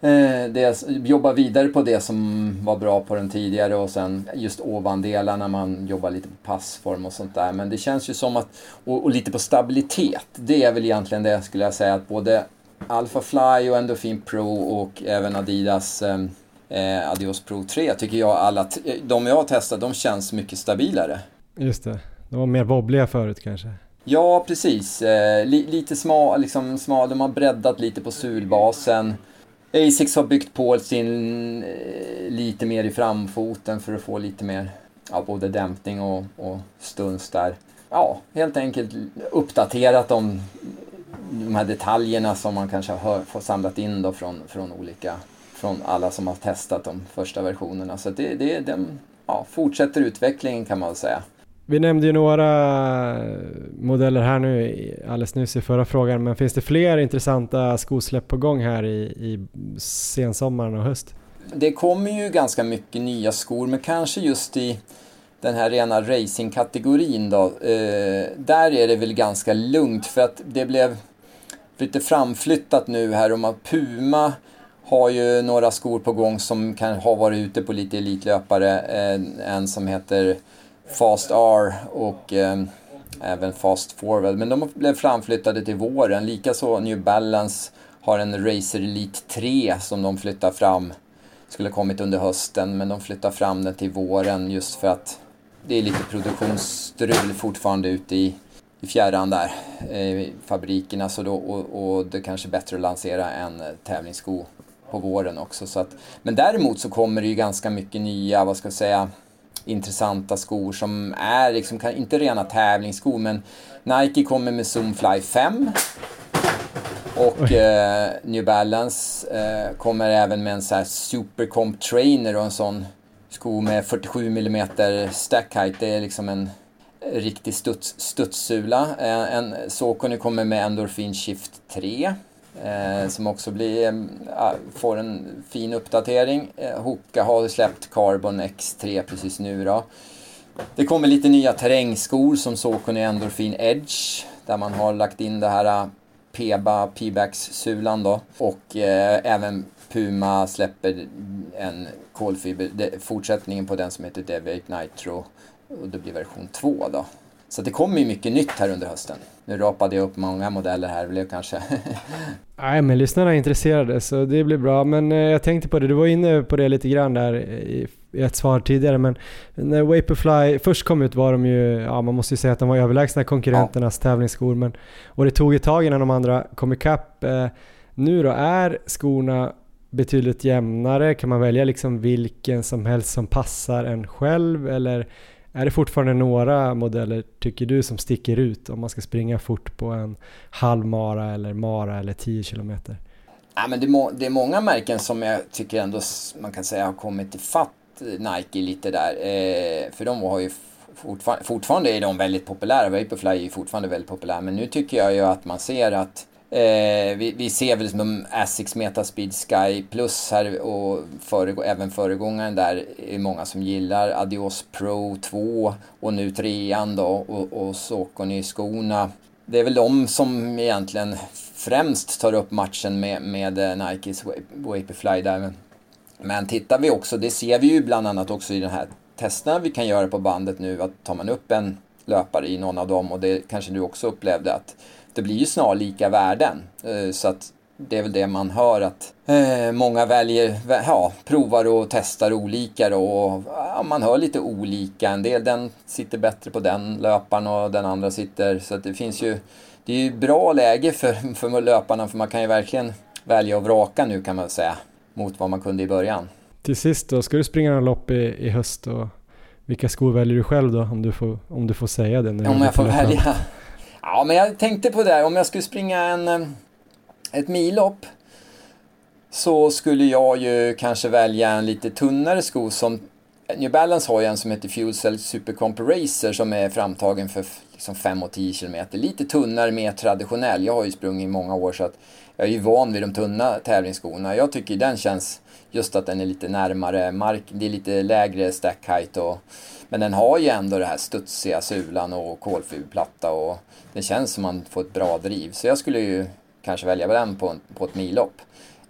eh, det, jobbar vidare på det som var bra på den tidigare och sen just ovandelarna man jobbar lite på passform och sånt där. Men det känns ju som att, och, och lite på stabilitet, det är väl egentligen det skulle jag säga att både Alpha Fly och Endorphin Pro och även Adidas eh, eh, Adios Pro 3 tycker jag alla, t- de jag har testat, de känns mycket stabilare. Just det, de var mer wobbliga förut kanske. Ja, precis. Eh, li, lite smal, liksom smal, de har breddat lite på sulbasen. Asics har byggt på sin eh, lite mer i framfoten för att få lite mer, ja, både dämpning och, och stuns där. Ja, helt enkelt uppdaterat de, de här detaljerna som man kanske har fått samlat in då från, från olika, från alla som har testat de första versionerna. Så det, det, den, ja, fortsätter utvecklingen kan man väl säga. Vi nämnde ju några modeller här nu alldeles nyss i förra frågan, men finns det fler intressanta skosläpp på gång här i, i sensommaren och höst? Det kommer ju ganska mycket nya skor, men kanske just i den här rena racingkategorin då. Eh, där är det väl ganska lugnt för att det blev lite framflyttat nu här om Puma har ju några skor på gång som kan ha varit ute på lite elitlöpare. Eh, en som heter Fast R och eh, även Fast Forward. Men de blev framflyttade till våren. Likaså New Balance har en Racer Elite 3 som de flyttar fram. Skulle kommit under hösten men de flyttar fram den till våren just för att det är lite produktionsstrul fortfarande ute i, i fjärran där i fabrikerna så då, och, och det är kanske är bättre att lansera en tävlingssko på våren också. Så att, men däremot så kommer det ju ganska mycket nya, vad ska jag säga, intressanta skor som är liksom, inte rena tävlingsskor men Nike kommer med Zoomfly 5 och eh, New Balance eh, kommer även med en sån här Supercomp Trainer och en sån sko med 47 mm stack height. Det är liksom en riktig studs, studssula. Eh, en, en Saucony kommer med Endorphin Shift 3. Eh, som också blir, eh, ah, får en fin uppdatering. Eh, Hoka har släppt Carbon X3 precis nu då. Det kommer lite nya terrängskor som Saucony Endorphin Edge. Där man har lagt in det här ah, Peba P-backs-sulan då. Och eh, även Puma släpper en kolfiber, fortsättningen på den som heter Deviate Nitro. Och det blir version 2 då. Så det kommer ju mycket nytt här under hösten. Nu rapade jag upp många modeller här, blev kanske... Nej men lyssnarna är intresserade så det blir bra. Men eh, jag tänkte på det, du var inne på det lite grann där i, i ett svar tidigare men när Vaporfly först kom ut var de ju, ja man måste ju säga att de var överlägsna konkurrenternas ja. tävlingsskor men och det tog ett tag innan de andra kom ikapp. Eh, nu då, är skorna betydligt jämnare? Kan man välja liksom vilken som helst som passar en själv eller är det fortfarande några modeller, tycker du, som sticker ut om man ska springa fort på en halvmara eller mara eller 10 kilometer? Ja, men det, må, det är många märken som jag tycker ändå man kan säga har kommit ifatt Nike lite där. Eh, för de har ju fortfarande, fortfarande är de väldigt populära. Vaporfly är ju fortfarande väldigt populär. Men nu tycker jag ju att man ser att Eh, vi, vi, ser väl som Asics Metaspeed Sky Plus här och föregå, även föregångaren där är många som gillar. Adios Pro 2 och nu trean då och, och Saucony-skorna. Det är väl de som egentligen främst tar upp matchen med, med eh, Nikes Vaporfly där. Men tittar vi också, det ser vi ju bland annat också i den här testerna vi kan göra på bandet nu, att tar man upp en löpare i någon av dem och det kanske du också upplevde att det blir ju snarlika värden. Eh, så att det är väl det man hör att eh, många väljer, ja, provar och testar olika och ja, man hör lite olika. En del den sitter bättre på den löparen och den andra sitter, så det finns ju, det är ju bra läge för, för löparna för man kan ju verkligen välja och vraka nu kan man säga mot vad man kunde i början. Till sist då, ska du springa några lopp i, i höst och vilka skor väljer du själv då om du får, om du får säga det? Nu om jag får välja? Ja, men jag tänkte på det, om jag skulle springa en, eh, ett millopp så skulle jag ju kanske välja en lite tunnare sko som New Balance har ju en som heter Fuel Cell Supercomp Racer som är framtagen för liksom 5 och 10 km. Lite tunnare, mer traditionell. Jag har ju sprungit i många år så att jag är ju van vid de tunna tävlingsskorna. Jag tycker den känns, just att den är lite närmare mark, det är lite lägre stack height och men den har ju ändå det här studsiga sulan och kolfiberplatta och det känns som man får ett bra driv. Så jag skulle ju kanske välja den på, en, på ett millopp.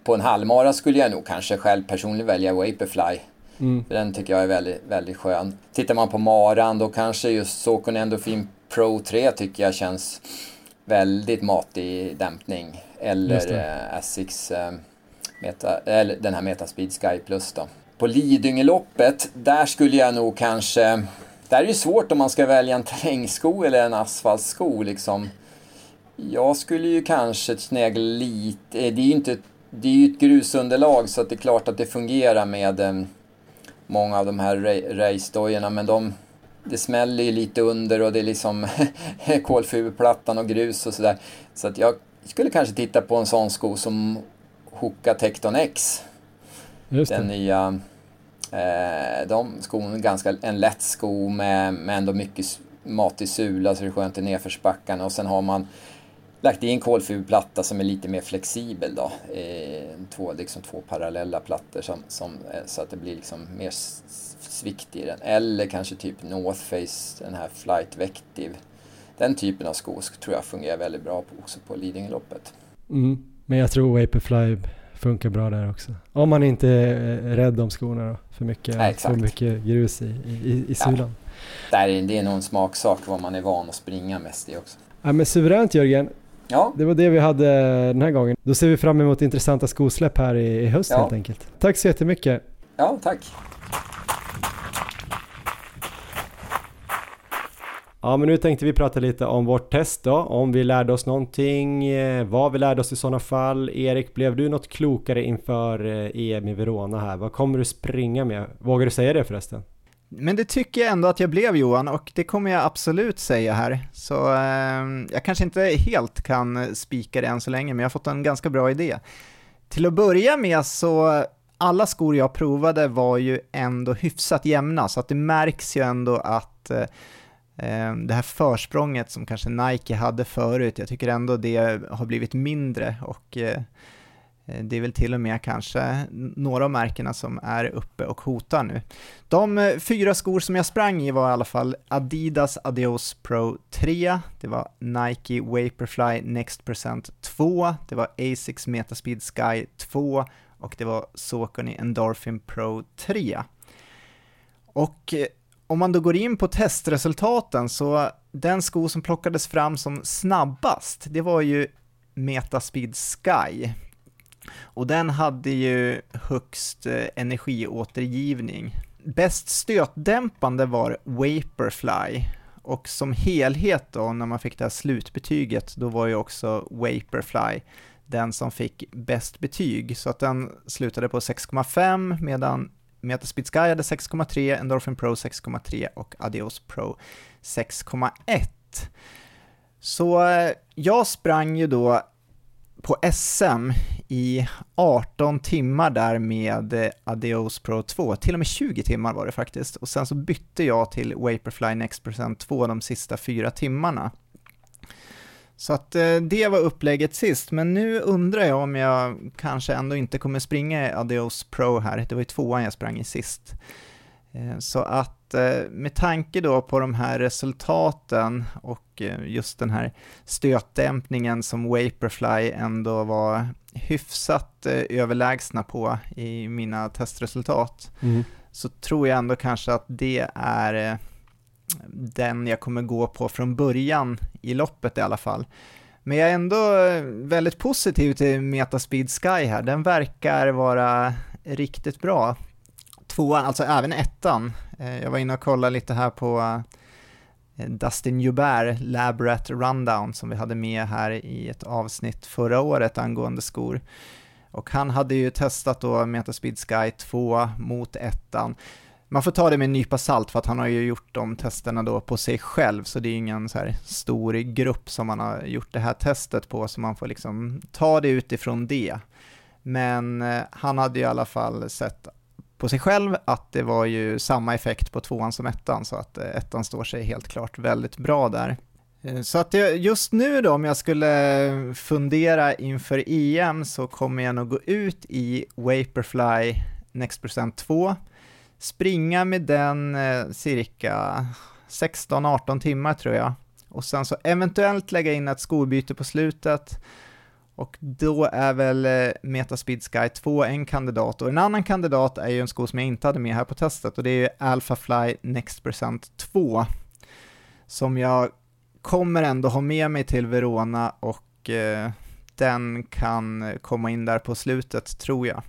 På en halvmara skulle jag nog kanske själv personligen välja Vaporfly. Mm. Den tycker jag är väldigt, väldigt skön. Tittar man på maran då kanske just Saucony Endorphin Pro 3 tycker jag känns väldigt matig dämpning. Eller eh, Asics eh, Meta, eller den här Metaspeed Sky Plus då. På Lidingöloppet, där skulle jag nog kanske... Där är det svårt om man ska välja en terrängsko eller en asfaltsko liksom. Jag skulle ju kanske snegla lite... Eh, det är ju inte... Det är ju ett grusunderlag så det är klart att det fungerar med eh, många av de här race men de... Det smäller ju lite under och det är liksom kolfiberplattan och grus och sådär. Så att jag skulle kanske titta på en sån sko som Hoka Tecton X. Den nya Eh, de skorna, ganska en lätt sko med, med ändå mycket matig sula så det är skönt i nedförsbackarna och sen har man lagt i en kolfiberplatta som är lite mer flexibel då. Eh, två, liksom två parallella plattor som, som, eh, så att det blir liksom mer svikt i den. Eller kanske typ North Face, den här Flight Vective. Den typen av skor tror jag fungerar väldigt bra på, också på Lidingöloppet. Mm. Men jag tror Vaporfly funkar bra där också. Om man inte är rädd om skorna då, för mycket, ja, för mycket grus i, i, i sulan. Ja. Det är nog en smaksak vad man är van att springa mest i också. Ja, men suveränt Jörgen. Ja, Det var det vi hade den här gången. Då ser vi fram emot intressanta skosläpp här i, i höst Ja. helt enkelt. Tack så jättemycket. ja tack. Ja, men nu tänkte vi prata lite om vårt test då, om vi lärde oss någonting, eh, vad vi lärde oss i sådana fall. Erik, blev du något klokare inför eh, EM i Verona här? Vad kommer du springa med? Vågar du säga det förresten? Men det tycker jag ändå att jag blev Johan och det kommer jag absolut säga här. Så eh, jag kanske inte helt kan eh, spika det än så länge, men jag har fått en ganska bra idé. Till att börja med så, alla skor jag provade var ju ändå hyfsat jämna, så att det märks ju ändå att eh, Ehm, det här försprånget som kanske Nike hade förut, jag tycker ändå det har blivit mindre och eh, eh, det är väl till och med kanske några av märkena som är uppe och hotar nu. De eh, fyra skor som jag sprang i var i alla fall Adidas Adios Pro 3, det var Nike Vaporfly Next Percent 2, det var Asics Metaspeed Sky 2 och det var Saucony Endorphin Pro 3. Och om man då går in på testresultaten så den sko som plockades fram som snabbast, det var ju Metaspeed Sky. Och den hade ju högst eh, energiåtergivning. Bäst stötdämpande var Vaporfly. Och som helhet då, när man fick det här slutbetyget, då var ju också Vaporfly den som fick bäst betyg. Så att den slutade på 6,5 medan Metaspeed Sky hade 6,3, Endorphin Pro 6,3 och Adios Pro 6,1. Så eh, jag sprang ju då på SM i 18 timmar där med eh, Adios Pro 2, till och med 20 timmar var det faktiskt, och sen så bytte jag till Vaporfly Next Percent 2 de sista fyra timmarna. Så att eh, det var upplägget sist, men nu undrar jag om jag kanske ändå inte kommer springa i Adios Pro här, det var ju tvåan jag sprang i sist. Eh, Så att eh, med tanke då på de här resultaten och just den här stötdämpningen som Vaporfly ändå var hyfsat överlägsna på i mina testresultat så tror jag ändå kanske att det är den jag kommer gå på från början i loppet i alla fall. Men jag är ändå eh, väldigt positiv till Metaspeed Sky här, den verkar vara riktigt bra. Tvåan, alltså även ettan, eh, jag var inne och kollade lite här på eh, Dustin Joubert Labrat Rundown som vi hade med här i ett avsnitt förra året angående skor. Och han hade ju testat då Metaspeed Sky 2 mot ettan. Man får ta det med en nypa salt för att han har ju gjort de testerna då på sig själv så det är ingen så här stor grupp som man har gjort det här testet på så man får liksom ta det utifrån det. Men eh, han hade i alla fall sett på sig själv att det var ju samma effekt på tvåan som ettan så att eh, ettan står sig helt klart väldigt bra där. Eh, så att jag, just nu då om jag skulle fundera inför EM så kommer jag nog gå ut i Vaporfly Next Percent 2, springa med den eh, cirka 16-18 timmar tror jag. Och sen så eventuellt lägga in ett skobyte på slutet. Och då är väl eh, Metaspeed Sky 2 en kandidat. Och en annan kandidat är ju en sko som jag inte hade med här på testet. Och det är ju Alphafly Next Percent 2 som jag kommer ändå ha med mig till Verona och eh, den kan komma in där på slutet tror jag.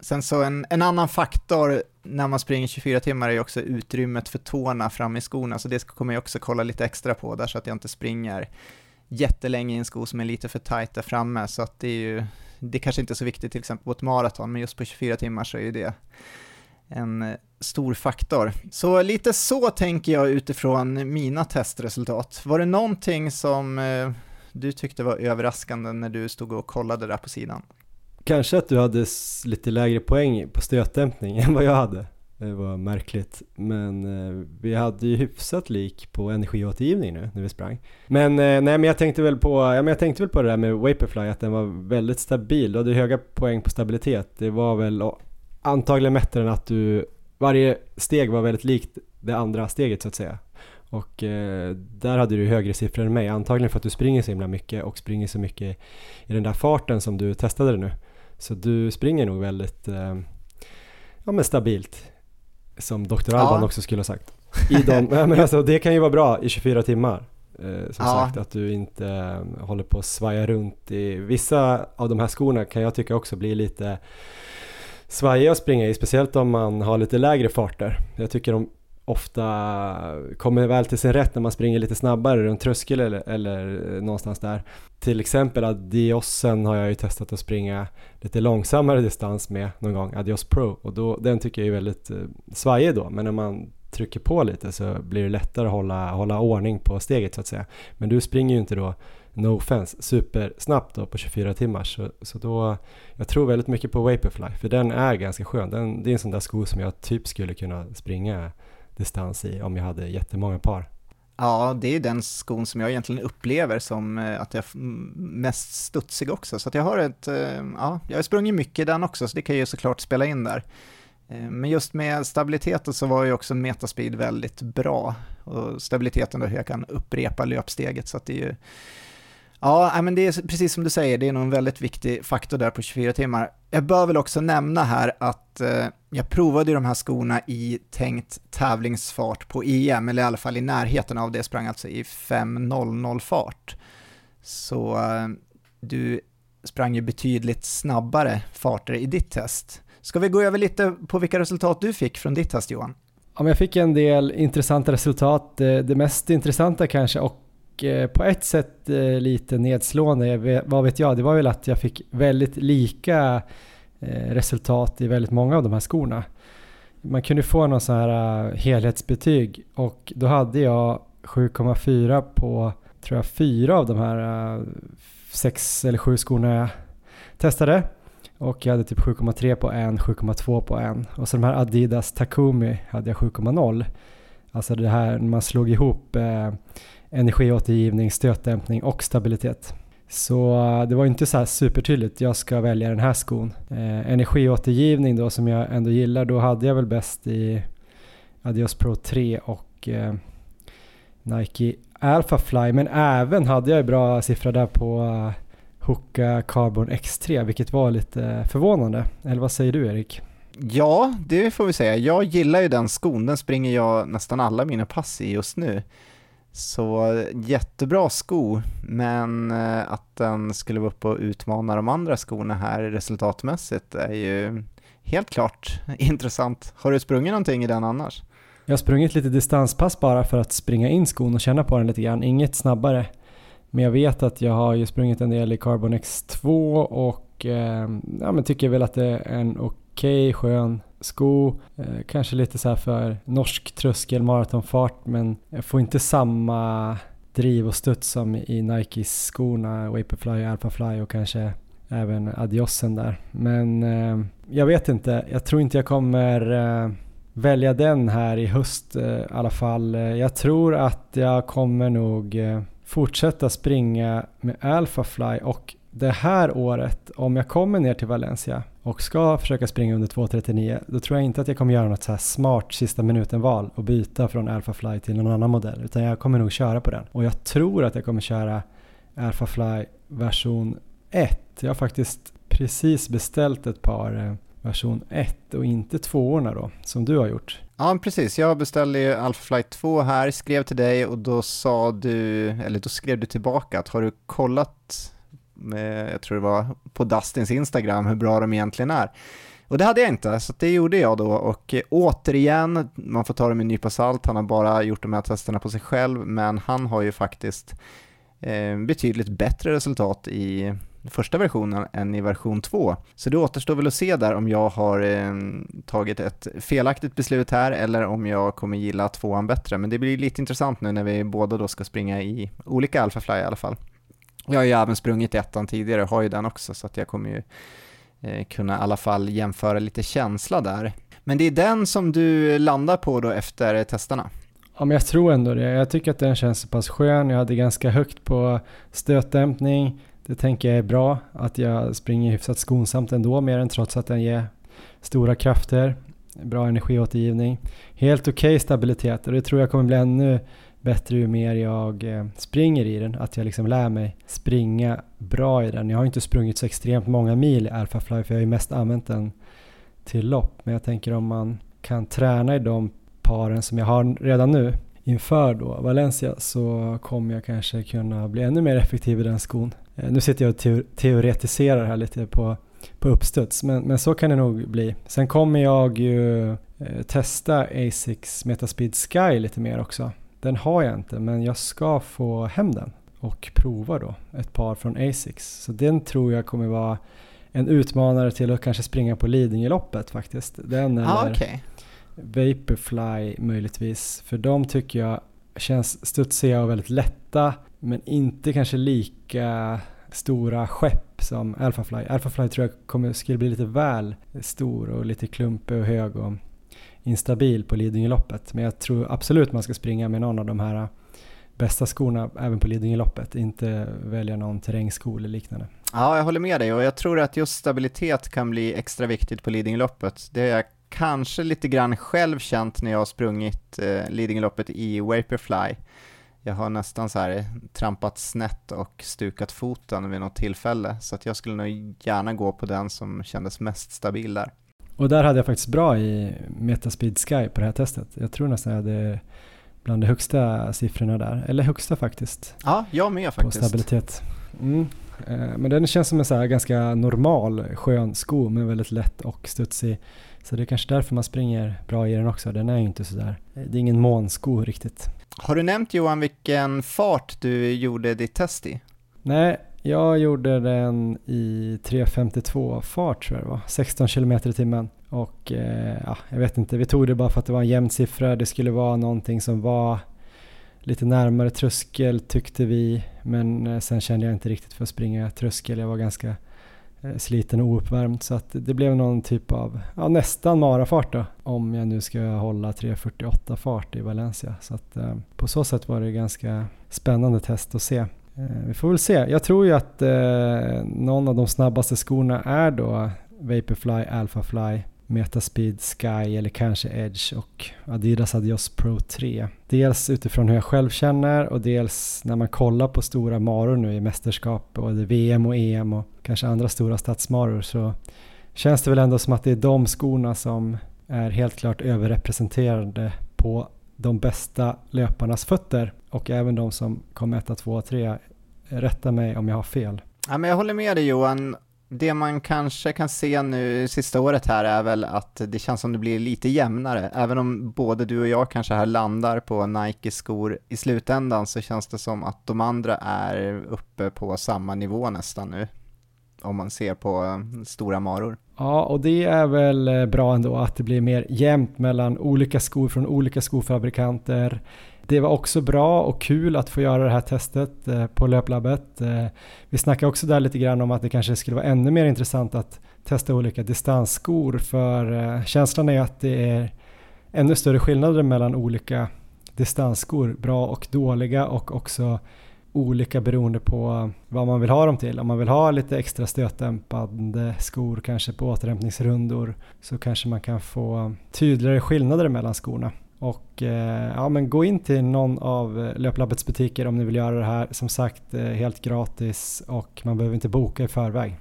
Sen så en, en annan faktor när man springer 24 timmar är ju också utrymmet för tårna fram i skorna, så det kommer jag också kolla lite extra på där så att jag inte springer jättelänge i en sko som är lite för tajt där framme, så att det är ju, det kanske inte är så viktigt till exempel på ett maraton, men just på 24 timmar så är ju det en eh, stor faktor. Så lite så tänker jag utifrån mina testresultat. Var det någonting som eh, du tyckte var överraskande när du stod och kollade där på sidan? Kanske att du hade lite lägre poäng på stötdämpning än vad jag hade. Det var märkligt. Men eh, vi hade ju hyfsat lik på energiåtergivning nu när vi sprang. Men eh, nej men jag tänkte väl på, ja men jag tänkte väl på det där med Vaporfly att den var väldigt stabil. Du hade höga poäng på stabilitet. Det var väl och, antagligen mätte den att du, varje steg var väldigt likt det andra steget så att säga. Och eh, där hade du högre siffror än mig, antagligen för att du springer så himla mycket och springer så mycket i den där farten som du testade det nu. Så du springer nog väldigt eh, ja, men stabilt, som Dr. Alban Ja. också skulle ha sagt. I de, ja, men alltså, det kan ju vara bra i 24 timmar. Eh, som Ja. sagt att du inte eh, håller på att svaja runt i vissa av de här skorna kan jag tycka också blir lite svajiga att springa i, speciellt om man har lite lägre farter. Jag tycker de ofta kommer väl till sin rätt när man springer lite snabbare runt tröskel eller, eller eh, någonstans där. Till exempel Adiosen har jag ju testat att springa lite långsammare distans med någon gång, Adios Pro, och då, den tycker jag är väldigt eh, svajig då, men när man trycker på lite så blir det lättare att hålla, hålla ordning på steget så att säga. Men du springer ju inte då, no offense, supersnabbt då på 24 timmar så, så då, jag tror väldigt mycket på Vaporfly för den är ganska skön. Den, det är en sån där sko som jag typ skulle kunna springa distans i om jag hade jättemånga par. Ja, det är den skon som jag egentligen upplever som eh, att jag är mest studsig också. Så att jag har ett, eh, ja, jag har sprungit mycket i den också, så det kan ju såklart spela in där. Eh, men just med stabiliteten så var ju också metaspeed väldigt bra. Och stabiliteten då hur jag kan upprepa löpsteget, så att det är ju Ja, men det är precis som du säger, det är nog en väldigt viktig faktor där på 24 timmar. Jag bör väl också nämna här att eh, jag provade de här skorna i tänkt tävlingsfart på EM, eller i alla fall i närheten av det, sprang alltså i 5.00 fart. Så eh, du sprang ju betydligt snabbare farter i ditt test. Ska vi gå över lite på vilka resultat du fick från ditt test Johan? Ja, men jag fick en del intressanta resultat. Det, mest intressanta kanske och Eh, på ett sätt eh, lite nedslående, vad vet jag, det var väl att jag fick väldigt lika eh, resultat i väldigt många av de här skorna. Man kunde få någon sån här helhetsbetyg och då hade jag 7,4 på, tror jag, fyra av de här sex eller sju skorna jag testade. Och jag hade typ 7,3 på en, 7,2 på en. Och så de här Adidas Takumi hade jag 7,0. Alltså det här när man slog ihop eh, energiåtergivning, stötdämpning och stabilitet. Så eh, det var inte så här supertydligt, jag ska välja den här skon. Eh, energiåtergivning då som jag ändå gillar, då hade jag väl bäst i Adios Pro 3 och eh, Nike Alpha Fly. Men även hade jag bra siffra där på eh, Hoka Carbon X3, vilket var lite förvånande. Eller vad säger du Erik? Ja, det får vi säga. Jag gillar ju den skon, den springer jag nästan alla mina pass i just nu. Så jättebra sko, men eh, att den skulle vara uppe och utmana de andra skorna här resultatmässigt är ju helt klart intressant. Har du sprungit någonting i den annars? Jag har sprungit lite distanspass bara för att springa in skon och känna på den lite grann, inget snabbare. Men jag vet att jag har ju sprungit en del i Carbon X2 och eh, ja, men tycker väl att det är en okej Okej, skön sko. Eh, kanske lite så här för norsk tröskel, maratonfart men jag får inte samma driv och studs som i Nikes skorna, Vaporfly, Alphafly och kanske även Adiosen där. Men eh, jag vet inte, jag tror inte jag kommer eh, välja den här i höst eh, i alla fall. Eh, jag tror att jag kommer nog eh, fortsätta springa med Alphafly och det här året, om jag kommer ner till Valencia och ska försöka springa under 2.39, då tror jag inte att jag kommer göra något så här smart sista minuten-val och byta från Alphafly till någon annan modell, utan jag kommer nog köra på den. Och jag tror att jag kommer köra Alphafly version 1. Jag har faktiskt precis beställt ett par eh, version 1 och inte tvåorna då, som du har gjort. Ja, precis. Jag beställde ju Alpha Flight 2 här, skrev till dig och då sa du, eller då skrev du tillbaka att har du kollat, jag tror det var på Dustins Instagram, hur bra de egentligen är? Och det hade jag inte, så det gjorde jag då och eh, återigen, man får ta det med en nypa salt, han har bara gjort de här testerna på sig själv, men han har ju faktiskt eh, betydligt bättre resultat i första versionen än i version 2. Så det återstår väl att se där om jag har eh, tagit ett felaktigt beslut här eller om jag kommer gilla tvåan bättre. Men det blir lite intressant nu när vi båda då ska springa i olika Alphafly i alla fall. Jag har ju även sprungit ettan tidigare, har ju den också, så att jag kommer ju eh, kunna i alla fall jämföra lite känsla där. Men det är den som du landar på då efter testerna? Ja men jag tror ändå det. Jag tycker att den känns så pass skön. Jag hade ganska högt på stötdämpning. Det tänker jag är bra. Att jag springer hyfsat skonsamt ändå med den trots att den ger stora krafter. Bra energiåtergivning. Helt okej okay stabilitet och det tror jag kommer bli ännu bättre ju mer jag eh, springer i den. Att jag liksom lär mig springa bra i den. Jag har inte sprungit så extremt många mil i Alphafly för jag har ju mest använt den till lopp. Men jag tänker om man kan träna i de paren som jag har redan nu inför då Valencia så kommer jag kanske kunna bli ännu mer effektiv i den skon. Eh, nu sitter jag och teoretiserar här lite på, på uppstuds men, men så kan det nog bli. Sen kommer jag ju eh, testa Asics Metaspeed Sky lite mer också. Den har jag inte men jag ska få hem den och prova då ett par från Asics. Så den tror jag kommer vara en utmanare till att kanske springa på Lidingöloppet faktiskt. Den Ah, eller okej. Vaporfly möjligtvis. För de tycker jag känns studsiga och väldigt lätta men inte kanske lika stora skepp som Alphafly. Alphafly tror jag kommer, skulle bli lite väl stor och lite klumpig och hög och instabil på Lidingöloppet. Men jag tror absolut man ska springa med någon av de här bästa skorna även på Lidingöloppet. Inte välja någon terrängsko eller liknande. Ja, jag håller med dig och jag tror att just stabilitet kan bli extra viktigt på Lidingöloppet. Det har jag kanske lite grann själv känt när jag har sprungit eh, Lidingöloppet i Vaporfly. Jag har nästan så här trampat snett och stukat foten vid något tillfälle, så att jag skulle nog gärna gå på den som kändes mest stabil där. Och där hade jag faktiskt bra i Metaspeed Sky på det här testet. Jag tror nästan jag hade bland de högsta siffrorna där, eller högsta faktiskt, Ja, jag med på faktiskt. stabilitet. Mm. Eh, Men den känns som en så här ganska normal skön sko men väldigt lätt och studsig. Så det är kanske därför man springer bra i den också. Den är ju inte sådär, det är ingen månsko riktigt. Har du nämnt Johan vilken fart du gjorde ditt test i? Nej, jag gjorde den i 3.52 fart tror jag det var, 16 km i timmen. Och eh, ja, jag vet inte, vi tog det bara för att det var en jämn siffra. Det skulle vara någonting som var lite närmare tröskel tyckte vi. Men eh, sen kände jag inte riktigt för att springa tröskel. Jag var ganska eh, sliten och ouppvärmd. Så att det blev någon typ av, ja nästan marafart då. Om jag nu ska hålla 3.48 fart i Valencia. Så att eh, på så sätt var det ganska spännande test att se. Eh, vi får väl se. Jag tror ju att eh, någon av de snabbaste skorna är då Vaporfly, Alphafly, Metaspeed Sky eller kanske Edge och Adidas Adios Pro 3. Dels utifrån hur jag själv känner och dels när man kollar på stora maror nu i mästerskap, både VM och EM och kanske andra stora stadsmaror så känns det väl ändå som att det är de skorna som är helt klart överrepresenterade på de bästa löparnas fötter och även de som kom etta, tvåa, trea. Rätta mig om jag har fel. Ja, men jag håller med dig Johan. Det man kanske kan se nu sista året här är väl att det känns som det blir lite jämnare. Även om både du och jag kanske här landar på Nike-skor i slutändan så känns det som att de andra är uppe på samma nivå nästan nu. Om man ser på eh, stora maror. Ja, och det är väl eh, bra ändå att det blir mer jämnt mellan olika skor från olika skofabrikanter. Det var också bra och kul att få göra det här testet eh, på löplabbet. Eh, vi snackade också där lite grann om att det kanske skulle vara ännu mer intressant att testa olika distansskor för eh, känslan är att det är ännu större skillnader mellan olika distansskor, bra och dåliga och också olika beroende på vad man vill ha dem till. Om man vill ha lite extra stötdämpande skor kanske på återhämtningsrundor så kanske man kan få tydligare skillnader mellan skorna. Och eh, ja, men gå in till någon av eh, Löplabbets butiker om ni vill göra det här. Som sagt eh, helt gratis och man behöver inte boka i förväg.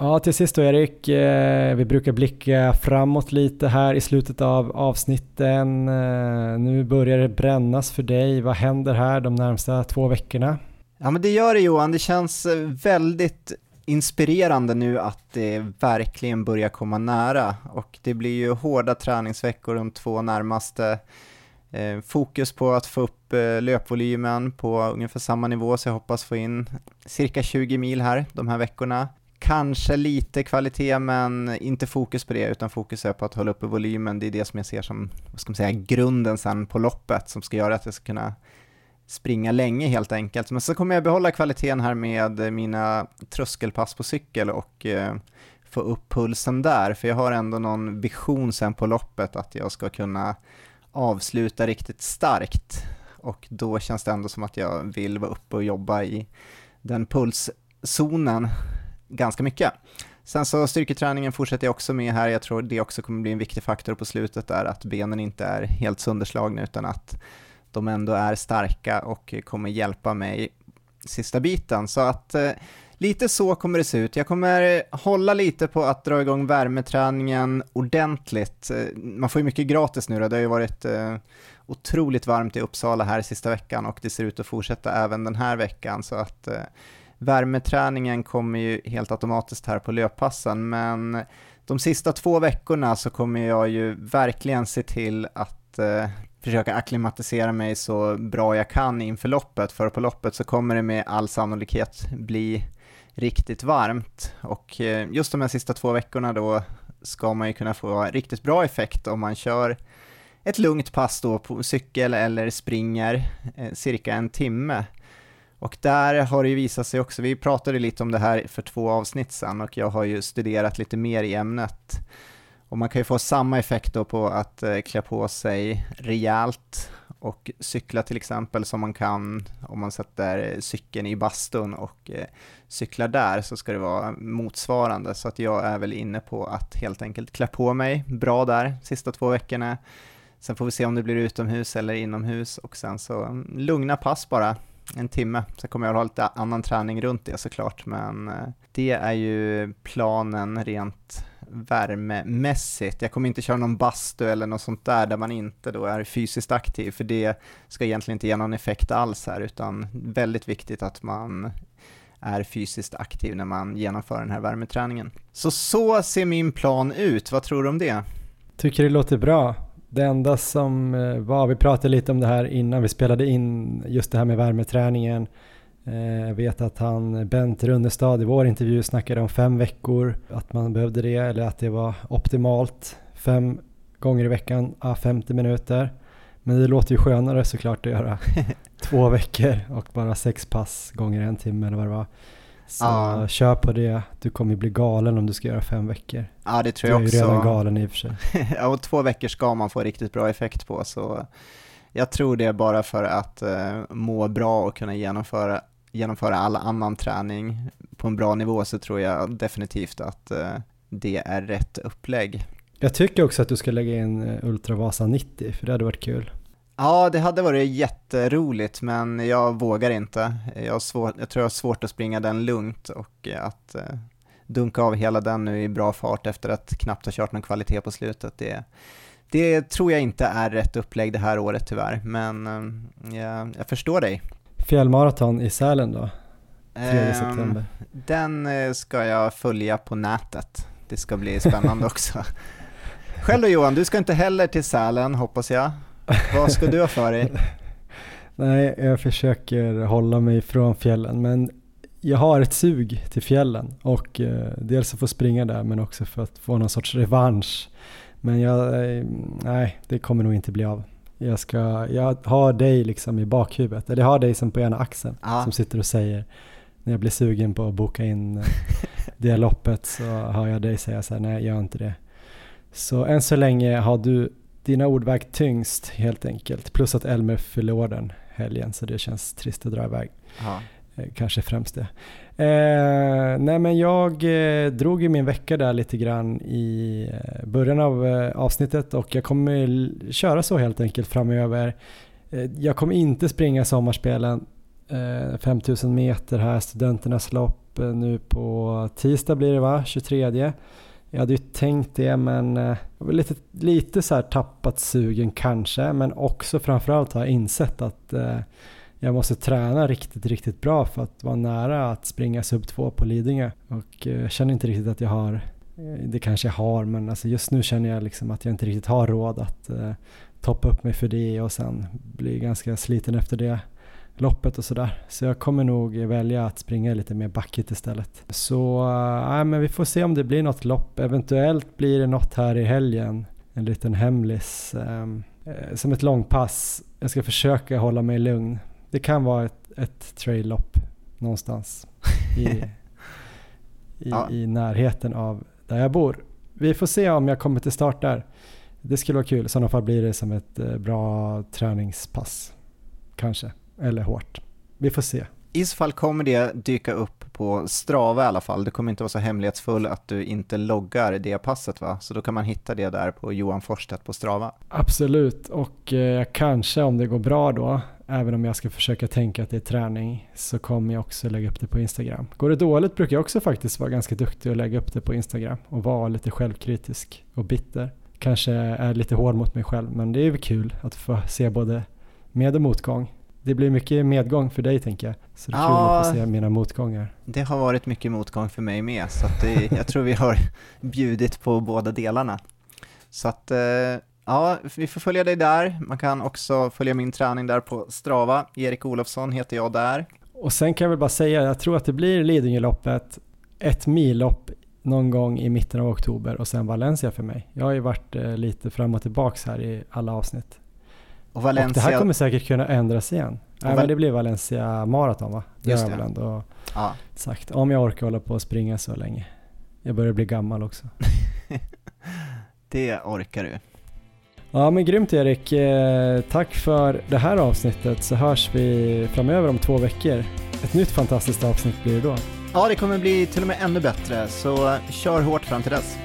Ja, till sist då Erik, vi brukar blicka framåt lite här i slutet av avsnitten. Nu börjar det brännas för dig. Vad händer här de närmsta två veckorna? Ja men det gör det Johan, det känns väldigt inspirerande nu att det verkligen börjar komma nära och det blir ju hårda träningsveckor de två närmaste. Eh, fokus på att få upp eh, löpvolymen på ungefär samma nivå så jag hoppas få in cirka 20 mil här de här veckorna. Kanske lite kvalitet men inte fokus på det utan fokus är på att hålla uppe volymen. Det är det som jag ser som, vad ska man säga, grunden sen på loppet som ska göra att jag ska kunna springa länge helt enkelt. Men så kommer jag behålla kvaliteten här med mina tröskelpass på cykel och eh, få upp pulsen där, för jag har ändå någon vision sen på loppet att jag ska kunna avsluta riktigt starkt och då känns det ändå som att jag vill vara uppe och jobba i den pulszonen ganska mycket. Sen så styrketräningen fortsätter jag också med här, jag tror det också kommer bli en viktig faktor på slutet där att benen inte är helt sönderslagna utan att de ändå är starka och kommer hjälpa mig sista biten. Så att eh, Lite så kommer det se ut. Jag kommer hålla lite på att dra igång värmeträningen ordentligt. Eh, man får ju mycket gratis nu då. Det har ju varit eh, otroligt varmt i Uppsala här sista veckan och det ser ut att fortsätta även den här veckan. Så att eh, värmeträningen kommer ju helt automatiskt här på löppassen. Men de sista två veckorna så kommer jag ju verkligen se till att eh, försöka akklimatisera mig så bra jag kan inför loppet, för på loppet så kommer det med all sannolikhet bli riktigt varmt och eh, just de här sista två veckorna då ska man ju kunna få riktigt bra effekt om man kör ett lugnt pass då på cykel eller springer eh, cirka en timme. Och där har det ju visat sig också, vi pratade lite om det här för två avsnitt sedan och jag har ju studerat lite mer i ämnet. Och man kan ju få samma effekt då på att eh, klä på sig rejält och cykla till exempel som man kan om man sätter cykeln i bastun och eh, cyklar där så ska det vara motsvarande. Så att jag är väl inne på att helt enkelt klä på mig bra där sista två veckorna. Sen får vi se om det blir utomhus eller inomhus och sen så mm, lugna pass bara en timme. Sen kommer jag ha lite annan träning runt det såklart, men eh, det är ju planen rent värmemässigt. Jag kommer inte köra någon bastu eller något sånt där, där man inte då är fysiskt aktiv, för det ska egentligen inte ge någon effekt alls här, utan väldigt viktigt att man är fysiskt aktiv när man genomför den här värmeträningen. Så så ser min plan ut, vad tror du om det? Tycker det låter bra. Det enda som eh, var, vi pratade lite om det här innan vi spelade in just det här med värmeträningen. Eh, jag vet att han, Bent Runnestad i vår intervju snackade om fem veckor, att man behövde det eller att det var optimalt. Fem gånger i veckan, 50 minuter. Men det låter ju skönare såklart att göra två veckor och bara sex pass gånger en timme eller vad det var. Så ja. kör på det, du kommer bli galen om du ska göra fem veckor. Ja det tror jag också. Du är ju redan galen i och för sig. ja och två veckor ska man få riktigt bra effekt på så jag tror det bara för att uh, må bra och kunna genomföra, genomföra all annan träning på en bra nivå så tror jag definitivt att uh, det är rätt upplägg. Jag tycker också att du ska lägga in eh, Ultravasa 90 för det hade varit kul. Ja, det hade varit jätteroligt, men jag vågar inte. Jag, svår, jag tror jag har svårt att springa den lugnt och att eh, dunka av hela den nu i bra fart efter att knappt ha kört någon kvalitet på slutet. Det, det tror jag inte är rätt upplägg det här året tyvärr, men eh, jag, jag förstår dig. Fjällmaraton i Sälen då? 3 ehm, september. Den eh, ska jag följa på nätet. Det ska bli spännande också. Själv då Johan, du ska inte heller till Sälen hoppas jag. Vad ska du ha för dig? Nej, jag försöker hålla mig från fjällen men jag har ett sug till fjällen och eh, dels att få springa där men också för att få någon sorts revansch. Men jag, eh, nej, det kommer nog inte bli av. Jag, ska, jag har dig liksom i bakhuvudet, eller jag har dig som på ena axeln ah. som sitter och säger när jag blir sugen på att boka in eh, det loppet så hör jag dig säga så här, nej gör inte det. Så än så länge har du dina ord vägt tyngst helt enkelt. Plus att Elmer förlorar den helgen så det känns trist att dra iväg. Aha. Eh, kanske främst det. Eh, nej men jag eh, drog ju min vecka där lite grann i eh, början av eh, avsnittet och jag kommer köra så helt enkelt framöver. Eh, jag kommer inte springa sommarspelen eh, 5000 meter här, studenternas lopp eh, nu på tisdag blir det va, 23. Jag hade ju tänkt det men jag var lite, lite så här tappat sugen kanske men också framförallt har jag insett att eh, jag måste träna riktigt, riktigt bra för att vara nära att springa sub 2 på Lidingö. Och eh, jag känner inte riktigt att jag har, eh, det kanske jag har men alltså just nu känner jag liksom att jag inte riktigt har råd att eh, toppa upp mig för det och sen bli ganska sliten efter det loppet och sådär. Så jag kommer nog välja att springa lite mer backigt istället. Så äh, men vi får se om det blir något lopp. Eventuellt blir det något här i helgen. En liten hemlis. Äh, som ett långpass. Jag ska försöka hålla mig lugn. Det kan vara ett, ett trail-lopp någonstans i, i, ja. i närheten av där jag bor. Vi får se om jag kommer till start där. Det skulle vara kul. I sådana fall blir det som ett eh, bra träningspass. Kanske eller hårt. Vi får se. I så fall kommer det dyka upp på Strava i alla fall. Det kommer inte vara så hemlighetsfull att du inte loggar det passet va? Så då kan man hitta det där på Johan Forsstedt på Strava. Absolut, och eh, kanske om det går bra då även om jag ska försöka tänka att det är träning så kommer jag också lägga upp det på Instagram. Går det dåligt brukar jag också faktiskt vara ganska duktig och lägga upp det på Instagram och vara lite självkritisk och bitter. Kanske är lite hård mot mig själv men det är väl kul att få se både med och motgång. Det blir mycket medgång för dig tänker jag. Så det är kul Ja. att få se mina motgångar. Det har varit mycket motgång för mig med, så det, jag tror vi har bjudit på båda delarna. Så att, eh, ja, vi får följa dig där. Man kan också följa min träning där på Strava. Erik Olofsson heter jag där. Och sen kan jag väl bara säga, jag tror att det blir Lidingöloppet, ett millopp någon gång i mitten av oktober och sen Valencia för mig. Jag har ju varit eh, lite fram och tillbaks här i alla avsnitt. Och Och Valencia, det här kommer säkert kunna ändras igen. Nej, men det blir Valencia Marathon va? Det Just har jag väl ändå ja, sagt. Om jag orkar hålla på och springa så länge. Jag börjar bli gammal också. det orkar du. Ja men grymt Erik. Eh, tack för det här avsnittet så hörs vi framöver om två veckor. Ett nytt fantastiskt avsnitt blir det då. Ja, det kommer bli till och med ännu bättre, så eh, kör hårt fram till dess.